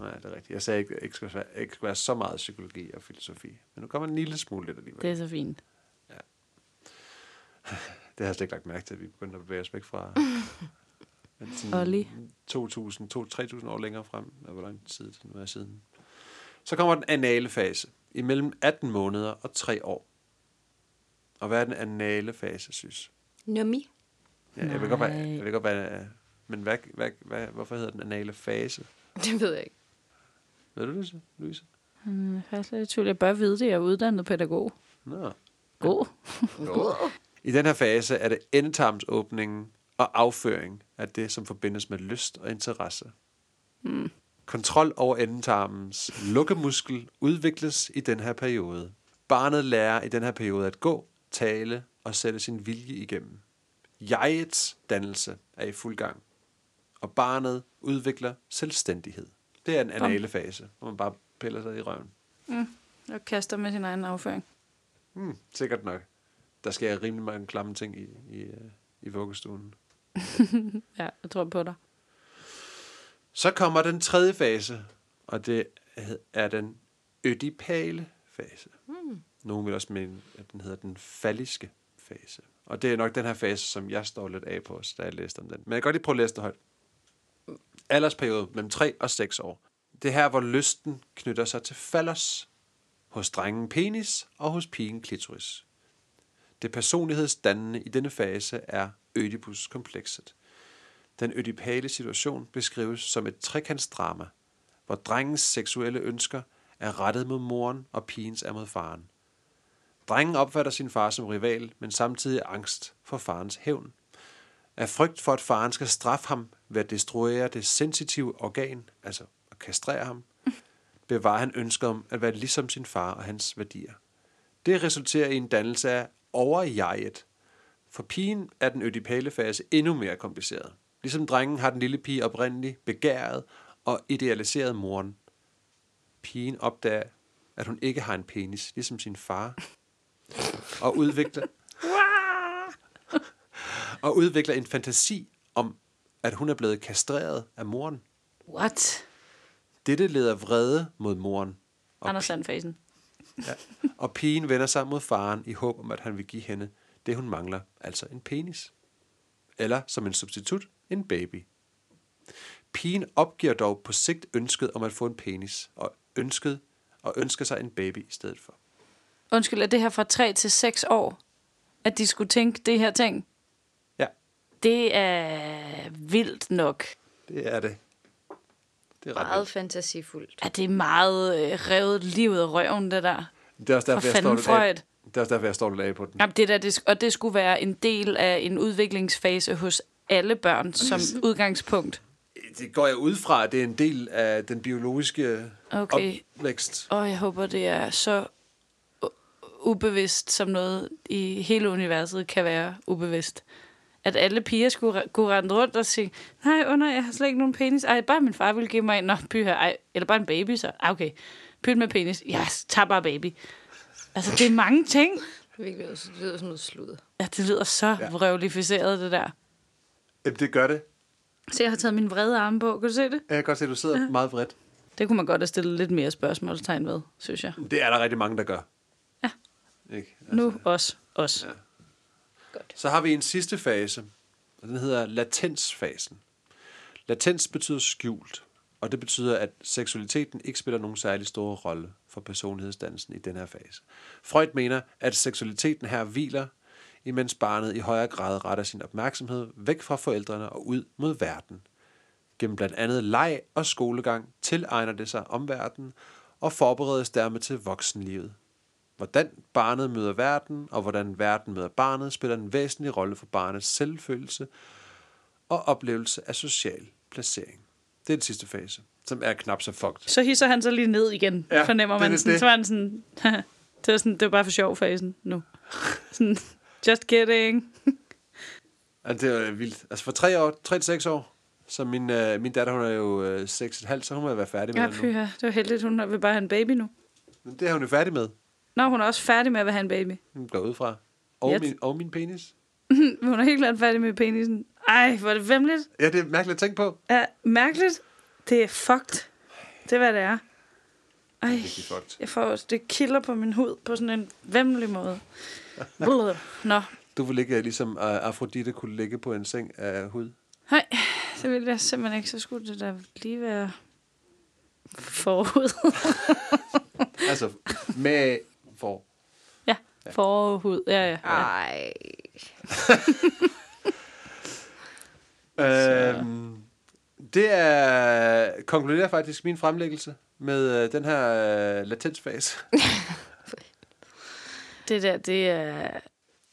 [SPEAKER 3] Nej, det er rigtigt. Jeg sagde ikke, at det ikke skulle være, ikke skulle være så meget psykologi og filosofi. Men nu kommer en lille smule lidt alligevel.
[SPEAKER 2] Det er så fint.
[SPEAKER 3] Det har jeg slet ikke lagt mærke til, at vi begyndte at bevæge os væk fra.
[SPEAKER 2] Olli.
[SPEAKER 3] 2.000, 2-3.000 år længere frem, og hvor lang tid det nu er siden. Så kommer den anale fase, imellem 18 måneder og 3 år. Og hvad er den anale fase, synes?
[SPEAKER 1] Nummi.
[SPEAKER 3] Ja, jeg ved godt, hvad,
[SPEAKER 2] Nej.
[SPEAKER 3] jeg ved godt, hvad, men hvad, hvad, hvad, hvorfor hedder den anale fase?
[SPEAKER 1] Det ved jeg ikke.
[SPEAKER 3] Ved du det, Louise?
[SPEAKER 2] Hmm, Jeg er faktisk lidt i tvivl. Jeg bør vide det. Jeg er uddannet pædagog.
[SPEAKER 3] Nå.
[SPEAKER 2] God.
[SPEAKER 3] I den her fase er det endetarmsåbningen og afføring af det, som forbindes med lyst og interesse. Mm. Kontrol over endetarmens lukkemuskel udvikles i den her periode. Barnet lærer i den her periode at gå, tale og sætte sin vilje igennem. Jegets dannelse er i fuld gang, og barnet udvikler selvstændighed. Det er en anale fase, hvor man bare piller sig i røven.
[SPEAKER 2] Og kaster med sin egen afføring.
[SPEAKER 3] Hmm, sikkert nok. Der sker rimelig mange klamme ting i, i, øh, i vuggestuen.
[SPEAKER 2] Ja, jeg tror på dig.
[SPEAKER 3] Så kommer den tredje fase, og det er den ødipale fase. Mm. Nogle vil også mene, at den hedder den falliske fase. Og det er nok den her fase, som jeg står lidt af på, da jeg læste om den. Men jeg kan godt lige prøve at læse det højt. Aldersperiode mellem 3 og 6 år. Det er her, hvor lysten knytter sig til fallos. Hos drengen penis og hos pigen klitoris. Det personlighedsdannende i denne fase er Ødipus-komplekset. Den ødipale situation beskrives som et trekantsdrama, hvor drengens seksuelle ønsker er rettet mod moren, og pigens er mod faren. Drengen opfatter sin far som rival, men samtidig angst for farens hævn. Af frygt for, at faren skal straffe ham ved at destruere det sensitive organ, altså at kastrere ham, bevarer han ønsket om at være ligesom sin far og hans værdier. Det resulterer i en dannelse af overjeget. For pigen er den ødipale fase endnu mere kompliceret. Ligesom drengen har den lille pige oprindeligt begæret og idealiseret moren. Pigen opdager, at hun ikke har en penis, ligesom sin far. og udvikler, og udvikler en fantasi om, at hun er blevet kastreret af moren.
[SPEAKER 2] What?
[SPEAKER 3] Dette leder vrede mod moren, og,
[SPEAKER 2] Anders Sandfasen.
[SPEAKER 3] ja, og pigen vender sig mod faren i håb om, at han vil give hende det, hun mangler, altså en penis. Eller som en substitut, en baby. Pigen opgiver dog på sigt ønsket om at få en penis, og ønsket og ønsker sig en baby i stedet for.
[SPEAKER 2] Undskyld, er det her fra 3 til 6 år, at de skulle tænke det her ting?
[SPEAKER 3] Ja,
[SPEAKER 2] Det er vildt nok.
[SPEAKER 3] det er det. Det er ret
[SPEAKER 1] Meget
[SPEAKER 3] vildt.
[SPEAKER 1] fantasifuldt.
[SPEAKER 2] At det er meget øh, revet livet af røven, det der.
[SPEAKER 3] Det er også derfor,
[SPEAKER 2] For
[SPEAKER 3] jeg står lidt af. Det er også derfor, jeg står lidt af på den.
[SPEAKER 2] Jamen, det der, det, og det skulle være en del af en udviklingsfase hos alle børn som udgangspunkt.
[SPEAKER 3] Det går jeg ud fra, at det er en del af den biologiske
[SPEAKER 2] Okay.
[SPEAKER 3] opvækst.
[SPEAKER 2] Og jeg håber, det er så ubevidst, som noget i hele universet kan være ubevidst. At alle piger skulle kunne rende rundt og sige, nej, under, jeg har slet ikke nogen penis. Ej, bare min far ville give mig en. Nå, by her. Ej, eller bare en baby, så. Ah, okay. Pyt med penis. Ja, yes, tag bare baby. Altså, det er mange ting.
[SPEAKER 1] Det lyder, som noget sludder.
[SPEAKER 2] Ja, det lyder så
[SPEAKER 3] Ja.
[SPEAKER 2] ja. vrøvlificeret, det der.
[SPEAKER 3] Jamen, det gør det.
[SPEAKER 2] Så jeg har taget min vrede arme på. Kan du se det?
[SPEAKER 3] Jeg kan godt se, at du sidder ja. meget vredt.
[SPEAKER 2] Det kunne man godt have stillet lidt mere spørgsmålstegn ved, synes jeg.
[SPEAKER 3] Det er der rigtig mange, der gør.
[SPEAKER 2] Ja.
[SPEAKER 3] Ikke? Altså,
[SPEAKER 2] Nu os. Os.
[SPEAKER 3] Ja. Så har vi en sidste fase, og den hedder latensfasen. Latens betyder skjult, og det betyder, at seksualiteten ikke spiller nogen særlig stor rolle for personlighedsdannelsen i den her fase. Freud mener, at seksualiteten her hviler, imens barnet i højere grad retter sin opmærksomhed væk fra forældrene og ud mod verden. Gennem blandt andet leg og skolegang tilegner det sig omverdenen og forberedes dermed til voksenlivet. Hvordan barnet møder verden, og hvordan verden møder barnet, spiller en væsentlig rolle for barnets selvfølelse og oplevelse af social placering. Det er den sidste fase, som er knap så fucked.
[SPEAKER 2] Så hisser han sig lige ned igen,
[SPEAKER 3] Ja,
[SPEAKER 2] ja, fornemmer
[SPEAKER 3] det er
[SPEAKER 2] man.
[SPEAKER 3] lidt
[SPEAKER 2] Sådan,
[SPEAKER 3] det.
[SPEAKER 2] så var han sådan, det var, sådan, det var bare for sjov fasen nu. Sådan, just kidding.
[SPEAKER 3] Ja, det er vildt. Altså for tre år, tre til seks år, så min, øh, min datter, hun er jo øh, seks og et halvt, så hun må være færdig med
[SPEAKER 2] Ja,
[SPEAKER 3] det nu.
[SPEAKER 2] pyha, det var heldigt, hun vil bare have en baby nu.
[SPEAKER 3] Men det er hun jo færdig med,
[SPEAKER 2] Nå, hun er også færdig med at have en baby.
[SPEAKER 3] hun går ud fra. Og,
[SPEAKER 2] Yes.
[SPEAKER 3] min, og min penis.
[SPEAKER 2] Hun er helt klart færdig med penisen. Ej, hvor er det vemmeligt.
[SPEAKER 3] Ja, det er mærkeligt at tænke på.
[SPEAKER 2] Ja, mærkeligt. Det er fucked. Det er, hvad det er. Ej, jeg får også, det kilder på min hud på sådan en vemmelig måde. Nå,
[SPEAKER 3] Du vil ikke ligesom uh, Afrodite kunne ligge på en seng af hud.
[SPEAKER 2] nej, det vil jeg simpelthen ikke. Så skulle det da lige være forhud.
[SPEAKER 3] Altså med for.
[SPEAKER 2] ja, forhud. Ja, ja. ja.
[SPEAKER 1] Ej.
[SPEAKER 3] Øhm, det er konkluderer faktisk min fremlæggelse med øh, den her øh, latensfase.
[SPEAKER 2] Det der, det er...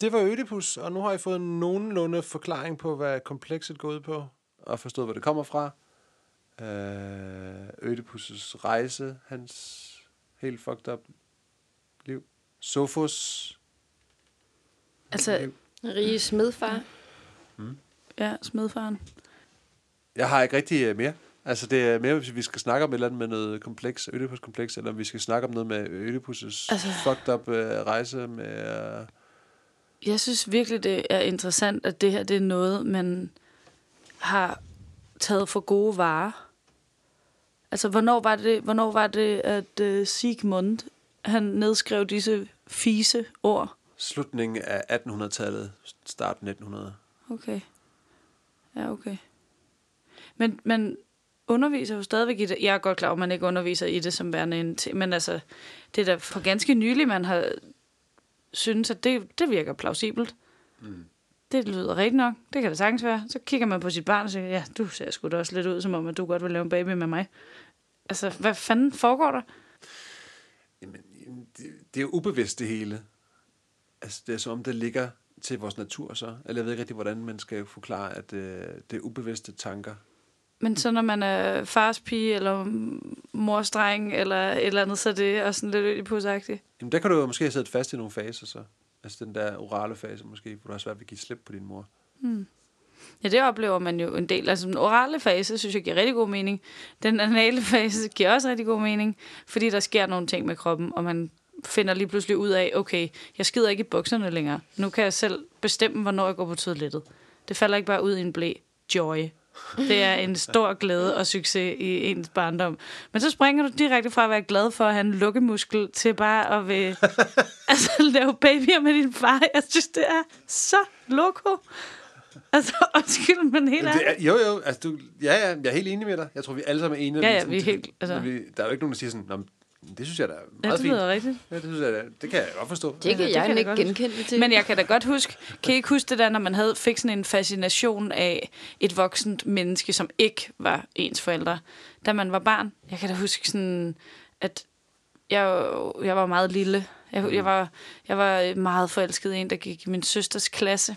[SPEAKER 3] Det var Ødipus, og nu har I fået nogenlunde forklaring på, hvad komplekset går ud på, og forstået, hvor det kommer fra. Øh, Ødipus' rejse, hans helt fucked up liv. Sofus
[SPEAKER 2] Altså,
[SPEAKER 3] liv.
[SPEAKER 1] Rige smedfar.
[SPEAKER 2] ja, smedfaren.
[SPEAKER 3] Jeg har ikke rigtig øh, mere. Altså, det er mere, hvis vi skal snakke om et eller andet med noget kompleks, Ødipus-kompleks, eller om vi skal snakke om noget med Ødipus' altså, fucked up øh, rejse med... Øh,
[SPEAKER 2] Jeg synes virkelig, det er interessant, at det her det er noget, man har taget for gode varer. Altså, hvornår var det, hvornår var det at uh, Sigmund han nedskrev disse fise ord?
[SPEAKER 3] slutningen af 1800-tallet, start 1900.
[SPEAKER 2] Okay. Ja, okay. Men man underviser jo stadigvæk i det. Jeg er godt klar over, at man ikke underviser i det som værende en ting, men altså, det er da for ganske nylig, man har synes, at det, det virker plausibelt. Mm. Det lyder rigtigt nok. Det kan det sagtens være. Så kigger man på sit barn og siger, ja, du ser sgu da også lidt ud, som om, at du godt vil lave en baby med mig. Altså, hvad fanden foregår der?
[SPEAKER 3] Det, det er jo ubevidst det hele. Altså, det er som om, det ligger til vores natur så. Eller jeg ved ikke rigtig, hvordan man skal forklare, at øh, det er ubevidste tanker.
[SPEAKER 2] Men så når man er fars pige, eller mors dreng, eller et eller andet, så er det også sådan lidt ødipusagtigt.
[SPEAKER 3] Jamen, der kan du jo måske have siddet fast i nogle faser så. Altså den der orale fase måske, hvor du har svært ved at give slip på din mor.
[SPEAKER 2] Ja, det oplever man jo en del. Altså den orale fase, synes jeg giver rigtig god mening. Den anale fase giver også rigtig god mening, fordi der sker nogle ting med kroppen, og man finder lige pludselig ud af, okay, jeg skider ikke i bukserne længere. Nu kan jeg selv bestemme, hvornår jeg går på toilettet. Det falder ikke bare ud i en blæ. Joy. Det er en stor glæde og succes i ens barndom. Men så springer du direkte fra at være glad for at have en lukkemuskel til bare at vil, altså, lave babyer med din far. Jeg synes, det er så loko. Altså, undskyld, men helt ærligt.
[SPEAKER 3] er, jo, jo, altså du, ja, ja, jeg er helt enig med dig. Jeg tror, vi alle sammen er enige.
[SPEAKER 2] Ja, ja,
[SPEAKER 3] Sådan,
[SPEAKER 2] vi er helt- altså-
[SPEAKER 3] vi, der er jo ikke nogen, der siger sådan, "Nå, men det synes jeg da er
[SPEAKER 2] Ja,
[SPEAKER 3] meget
[SPEAKER 2] det
[SPEAKER 3] fint.
[SPEAKER 2] lyder rigtigt.
[SPEAKER 3] Ja, det synes jeg da, det kan jeg godt forstå.
[SPEAKER 1] Det kan
[SPEAKER 2] det
[SPEAKER 1] jeg
[SPEAKER 2] kan jeg
[SPEAKER 1] ikke
[SPEAKER 2] godt huske.
[SPEAKER 1] genkende til.
[SPEAKER 2] Men jeg kan da godt huske, kan I ikke huske det der, når man havde, fik sådan en fascination af et voksent menneske, som ikke var ens forældre, da man var barn? Jeg kan da huske sådan, at jeg, jeg var meget lille. Jeg, jeg, var, jeg var meget forelsket i en, der gik i min søsters klasse.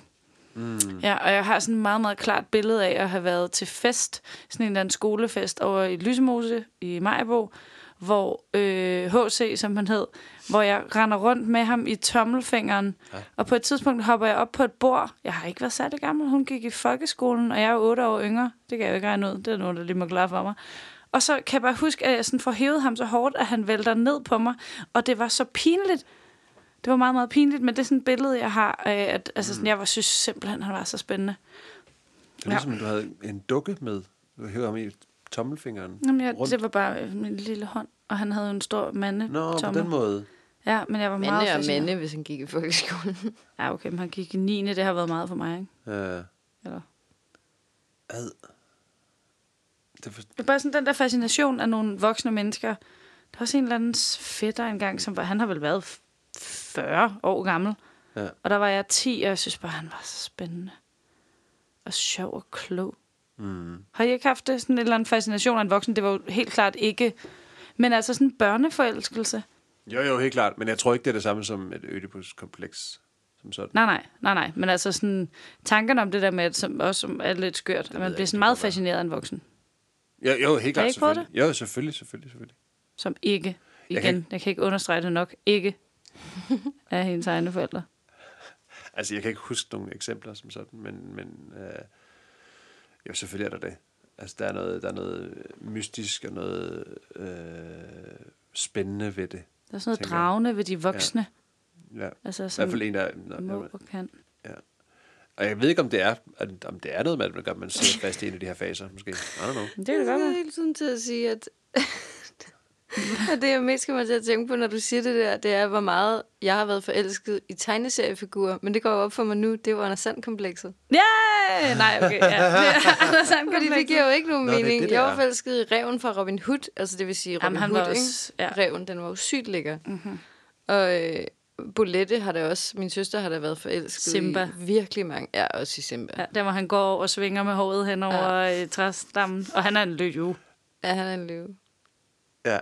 [SPEAKER 2] Mm. Ja, og jeg har sådan et meget, meget klart billede af at have været til fest, sådan en eller anden skolefest over i Lysemose i Majbo, hvor øh, HC, som han hed, hvor jeg render rundt med ham i tommelfingeren, ja. og på et tidspunkt hopper jeg op på et bord. Jeg har ikke været særlig gammel, hun gik i folkeskolen, og jeg er otte år yngre. Det kan jeg jo ikke regne ud, det er nogen, der lige må klare for mig. Og så kan jeg bare huske, at jeg sådan får hævet ham så hårdt, at han vælter ned på mig, og det var så pinligt. Det var meget, meget pinligt, men det er sådan et billede, jeg har af, at altså, sådan, jeg var, synes simpelthen, han var så spændende.
[SPEAKER 3] Det er ligesom, du havde en dukke med. Du hævde ham i tommelfingeren.
[SPEAKER 2] Jamen, jeg,
[SPEAKER 3] rundt.
[SPEAKER 2] det var bare øh, min lille hånd, og han havde en stor mande
[SPEAKER 3] Nå, på den måde.
[SPEAKER 2] Ja, men jeg var meget
[SPEAKER 1] Mande og. Mande, hvis han gik i folkeskolen.
[SPEAKER 2] Ja, okay, men han gik i 9. Det har været meget for mig, ikke?
[SPEAKER 3] Ja.
[SPEAKER 2] Eller?
[SPEAKER 3] Ad. Det for...
[SPEAKER 2] Det er bare sådan den der fascination af nogle voksne mennesker. Der var også en eller anden fætter engang, som var, han har vel været 40 år gammel.
[SPEAKER 3] Ja.
[SPEAKER 2] Og der var jeg 10, og jeg synes bare, han var så spændende. Og sjov og klog.
[SPEAKER 3] Mm.
[SPEAKER 2] Har I ikke haft det, sådan en eller anden fascination af en voksen? Det var jo helt klart ikke... Men altså sådan en børneforelskelse.
[SPEAKER 3] Jo, jo, helt klart. Men jeg tror ikke, det er det samme som et Ødipus-kompleks. Som sådan.
[SPEAKER 2] Nej, nej, nej, nej. Men altså sådan tankerne om det der med, at som, også som er lidt skørt, at
[SPEAKER 3] ved
[SPEAKER 2] man bliver
[SPEAKER 3] ikke,
[SPEAKER 2] sådan
[SPEAKER 3] det
[SPEAKER 2] meget fascineret af en voksen.
[SPEAKER 3] Jo, jo, helt klart,
[SPEAKER 2] ikke
[SPEAKER 3] selvfølgelig. Jo, selvfølgelig, selvfølgelig, selvfølgelig.
[SPEAKER 2] Som ikke, igen,
[SPEAKER 3] Jeg kan
[SPEAKER 2] kan, jeg kan ikke understrege det nok, ikke er hendes egne forældre.
[SPEAKER 3] Altså, jeg kan ikke huske nogle eksempler som sådan, men, men øh, jo, selvfølgelig er der det. Altså, der er noget, der er noget mystisk og noget øh, spændende ved det.
[SPEAKER 2] Der er sådan noget
[SPEAKER 3] jeg.
[SPEAKER 2] dragende ved de voksne.
[SPEAKER 3] Ja.
[SPEAKER 2] Altså,
[SPEAKER 3] I hvert
[SPEAKER 2] som
[SPEAKER 3] fald en, der...
[SPEAKER 2] må og kan.
[SPEAKER 3] og jeg ved ikke, om det er, om det er noget med, at man gør, at man sidder fast i en af de her faser, måske. I don't know.
[SPEAKER 2] Men det kan det godt
[SPEAKER 1] Jeg er hele tiden til at sige, at, at det, jeg mest kommer til at tænke på, når du siger det der, det er, hvor meget jeg har været forelsket i tegneseriefigurer. Men det går op for mig nu, det var Anders Sand-komplekset.
[SPEAKER 2] Yeah! Nej, okay, ja. Det er Anders Sand
[SPEAKER 1] Fordi det giver jo ikke nogen
[SPEAKER 3] Nå,
[SPEAKER 1] mening.
[SPEAKER 3] det, det
[SPEAKER 1] jeg var
[SPEAKER 3] er.
[SPEAKER 1] forelsket i reven fra Robin Hood, altså det vil sige Robin
[SPEAKER 2] Jamen, han
[SPEAKER 1] Hood,
[SPEAKER 2] var
[SPEAKER 1] ikke?
[SPEAKER 2] også... Ja.
[SPEAKER 1] Reven, den var jo sygt lækker. Mm-hmm. Og øh, Bolette har da også, min søster har da været forelsket
[SPEAKER 2] Simba.
[SPEAKER 1] i virkelig mange. Ja, også i Simba.
[SPEAKER 2] ja, der hvor han går og svinger med håret hen over ja. træstammen. Og han er en løve.
[SPEAKER 1] Ja, han er en løve.
[SPEAKER 3] Ja.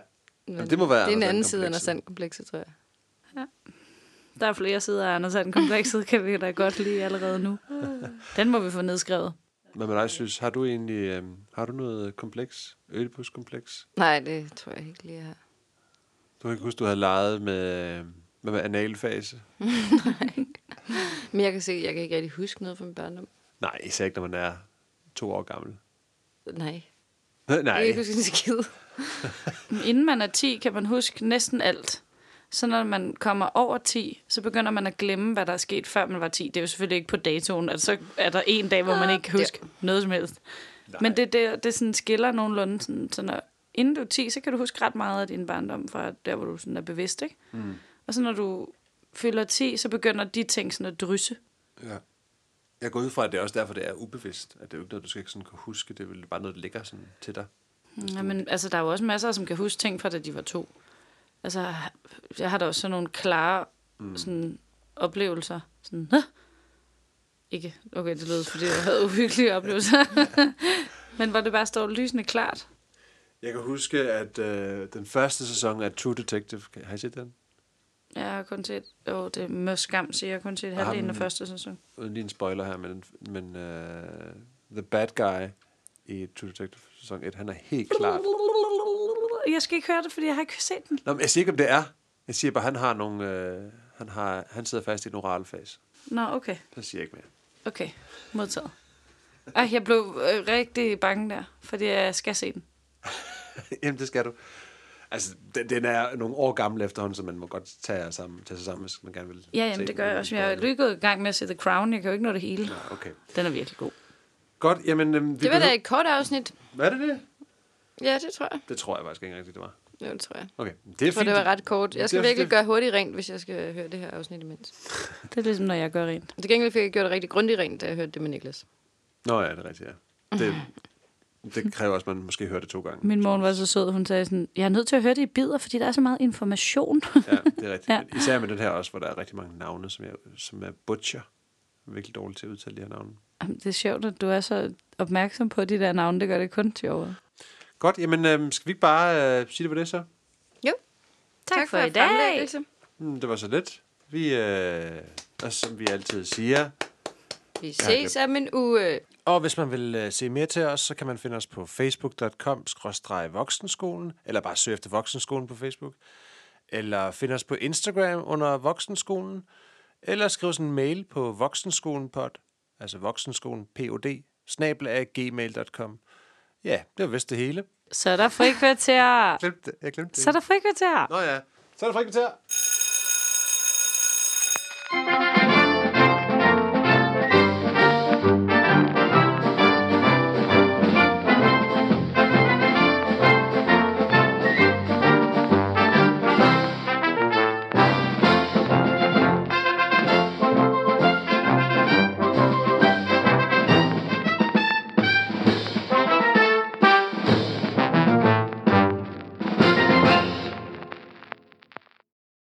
[SPEAKER 1] Men
[SPEAKER 3] Jamen, det må være
[SPEAKER 1] Det er en anden side af Anders
[SPEAKER 3] Sand-komplekset.
[SPEAKER 1] Sand-komplekset, tror jeg.
[SPEAKER 2] Der er flere sider af Anders Sand komplekset, kan vi da godt lide allerede nu. Den må vi få nedskrevet.
[SPEAKER 3] Hvad med dig, synes? Har du egentlig øh, har du noget kompleks? Ødipus-kompleks?
[SPEAKER 1] Nej, det tror jeg ikke lige, jeg har.
[SPEAKER 3] Du kan ikke huske, du havde leget med, øh, med, med analfase?
[SPEAKER 1] Men jeg kan se, jeg kan ikke rigtig huske noget fra min barndom.
[SPEAKER 3] Nej, især ikke, når man er to år gammel.
[SPEAKER 1] Nej.
[SPEAKER 3] Nej.
[SPEAKER 1] Jeg kan ikke huske en skid.
[SPEAKER 2] Inden man er 10, kan man huske næsten alt. Så når man kommer over 10, så begynder man at glemme, hvad der er sket, før man var 10. Det er jo selvfølgelig ikke på datoen. Altså, så er der en dag, hvor man ikke kan huske noget som helst.
[SPEAKER 3] Nej.
[SPEAKER 2] Men det, det, det sådan skiller nogenlunde. Sådan, så når, inden du er 10, så kan du huske ret meget af din barndom fra der, hvor du sådan er bevidst. Ikke?
[SPEAKER 3] Mm.
[SPEAKER 2] Og så når du fylder 10, så begynder de ting sådan at drysse.
[SPEAKER 3] Ja. Jeg går ud fra, at det er også derfor, det er ubevidst. At det er jo ikke noget, du skal ikke sådan kunne huske. Det er vel bare noget, der ligger sådan til dig.
[SPEAKER 2] Ja, men altså, der er jo også masser, som kan huske ting fra, da de var to. Altså, jeg har da også sådan nogle klare mm. sådan, oplevelser. Sådan, Hå! Ikke, okay, det lød, fordi jeg havde uhyggelige oplevelser. men hvor det bare står lysende klart.
[SPEAKER 3] Jeg kan huske, at øh, den første sæson af True Detective, har I set den?
[SPEAKER 2] Jeg har kun set, åh, det er med skam, siger jeg kun set halvdelen af første sæson.
[SPEAKER 3] Uden lige en spoiler her, men, men uh, The Bad Guy i True Detective sæson 1, han er helt klart...
[SPEAKER 2] Jeg skal ikke høre det, fordi jeg har ikke set den.
[SPEAKER 3] Nå, men jeg siger ikke, om det er. Jeg siger bare, han har nogle... Øh, han, har, han sidder fast i en oral fase.
[SPEAKER 2] Nå, okay.
[SPEAKER 3] Så siger jeg ikke mere.
[SPEAKER 2] Okay, modtaget. Ej, jeg blev øh, rigtig bange der, fordi jeg skal se den.
[SPEAKER 3] Jamen, det skal du. Altså, den, den er nogle år gammel efterhånden, så man må godt tage, sammen, tage sig sammen, hvis man gerne vil
[SPEAKER 2] Ja, jamen, det gør jeg også. Jeg er lige gået i gang med at se The Crown. Jeg kan jo ikke nå det hele.
[SPEAKER 3] Ja, okay.
[SPEAKER 2] Den er virkelig god.
[SPEAKER 3] Godt, jamen... Øhm, vi
[SPEAKER 1] Det var da
[SPEAKER 3] behøver-
[SPEAKER 1] et kort afsnit.
[SPEAKER 3] Hvad er det det?
[SPEAKER 1] Ja, det tror jeg.
[SPEAKER 3] Det tror jeg faktisk ikke rigtigt, det var.
[SPEAKER 1] Jo, det tror jeg.
[SPEAKER 3] Okay, det er
[SPEAKER 1] Jeg tror,
[SPEAKER 3] fint.
[SPEAKER 1] det var ret kort. Jeg skal
[SPEAKER 3] Det
[SPEAKER 1] virkelig
[SPEAKER 3] det-
[SPEAKER 1] gøre hurtigt rent, hvis jeg skal høre det her afsnit imens.
[SPEAKER 2] Det er ligesom, når jeg gør rent.
[SPEAKER 1] Til gengæld fik jeg gjort det rigtig grundigt rent, da jeg hørte det med Niklas.
[SPEAKER 3] Nå ja, det er rigtigt, ja. Det, det kræver også, at man måske hører det to gange.
[SPEAKER 2] Min morgen var så sød. Hun sagde sådan, jeg er nødt til at høre det i bidder, fordi der er så meget information.
[SPEAKER 3] Ja, det er rigtigt.
[SPEAKER 2] Ja.
[SPEAKER 3] ja. Især med den her også, hvor der er rigtig mange navne, som, jeg, som er butcher. Jeg er virkelig dårlig til at udtale de her navne.
[SPEAKER 2] Jamen, det er sjovt, at du er så opmærksom på de der navne. Det gør det kun til over.
[SPEAKER 3] Godt, jamen øhm, skal vi ikke bare øh, sige det på det så?
[SPEAKER 1] Jo.
[SPEAKER 2] Tak for i dag.
[SPEAKER 3] Hmm, det var så let. Vi, øh, og som vi altid siger.
[SPEAKER 1] Vi ses om en uge.
[SPEAKER 3] Og hvis man vil øh, se mere til os, så kan man finde os på facebook.com voksenskolen, eller bare søge efter voksenskolen på Facebook, eller finde os på Instagram under voksenskolen, eller skrive sådan en mail på voksenskolenpod, altså voksenskolen pod, snabel af gmail.com. Ja, det var vist det hele.
[SPEAKER 2] Så er der frikvarter.
[SPEAKER 3] Glemte det. Jeg glemte det.
[SPEAKER 2] Så er der frikvarter.
[SPEAKER 3] Nå ja, så er der frikvarter.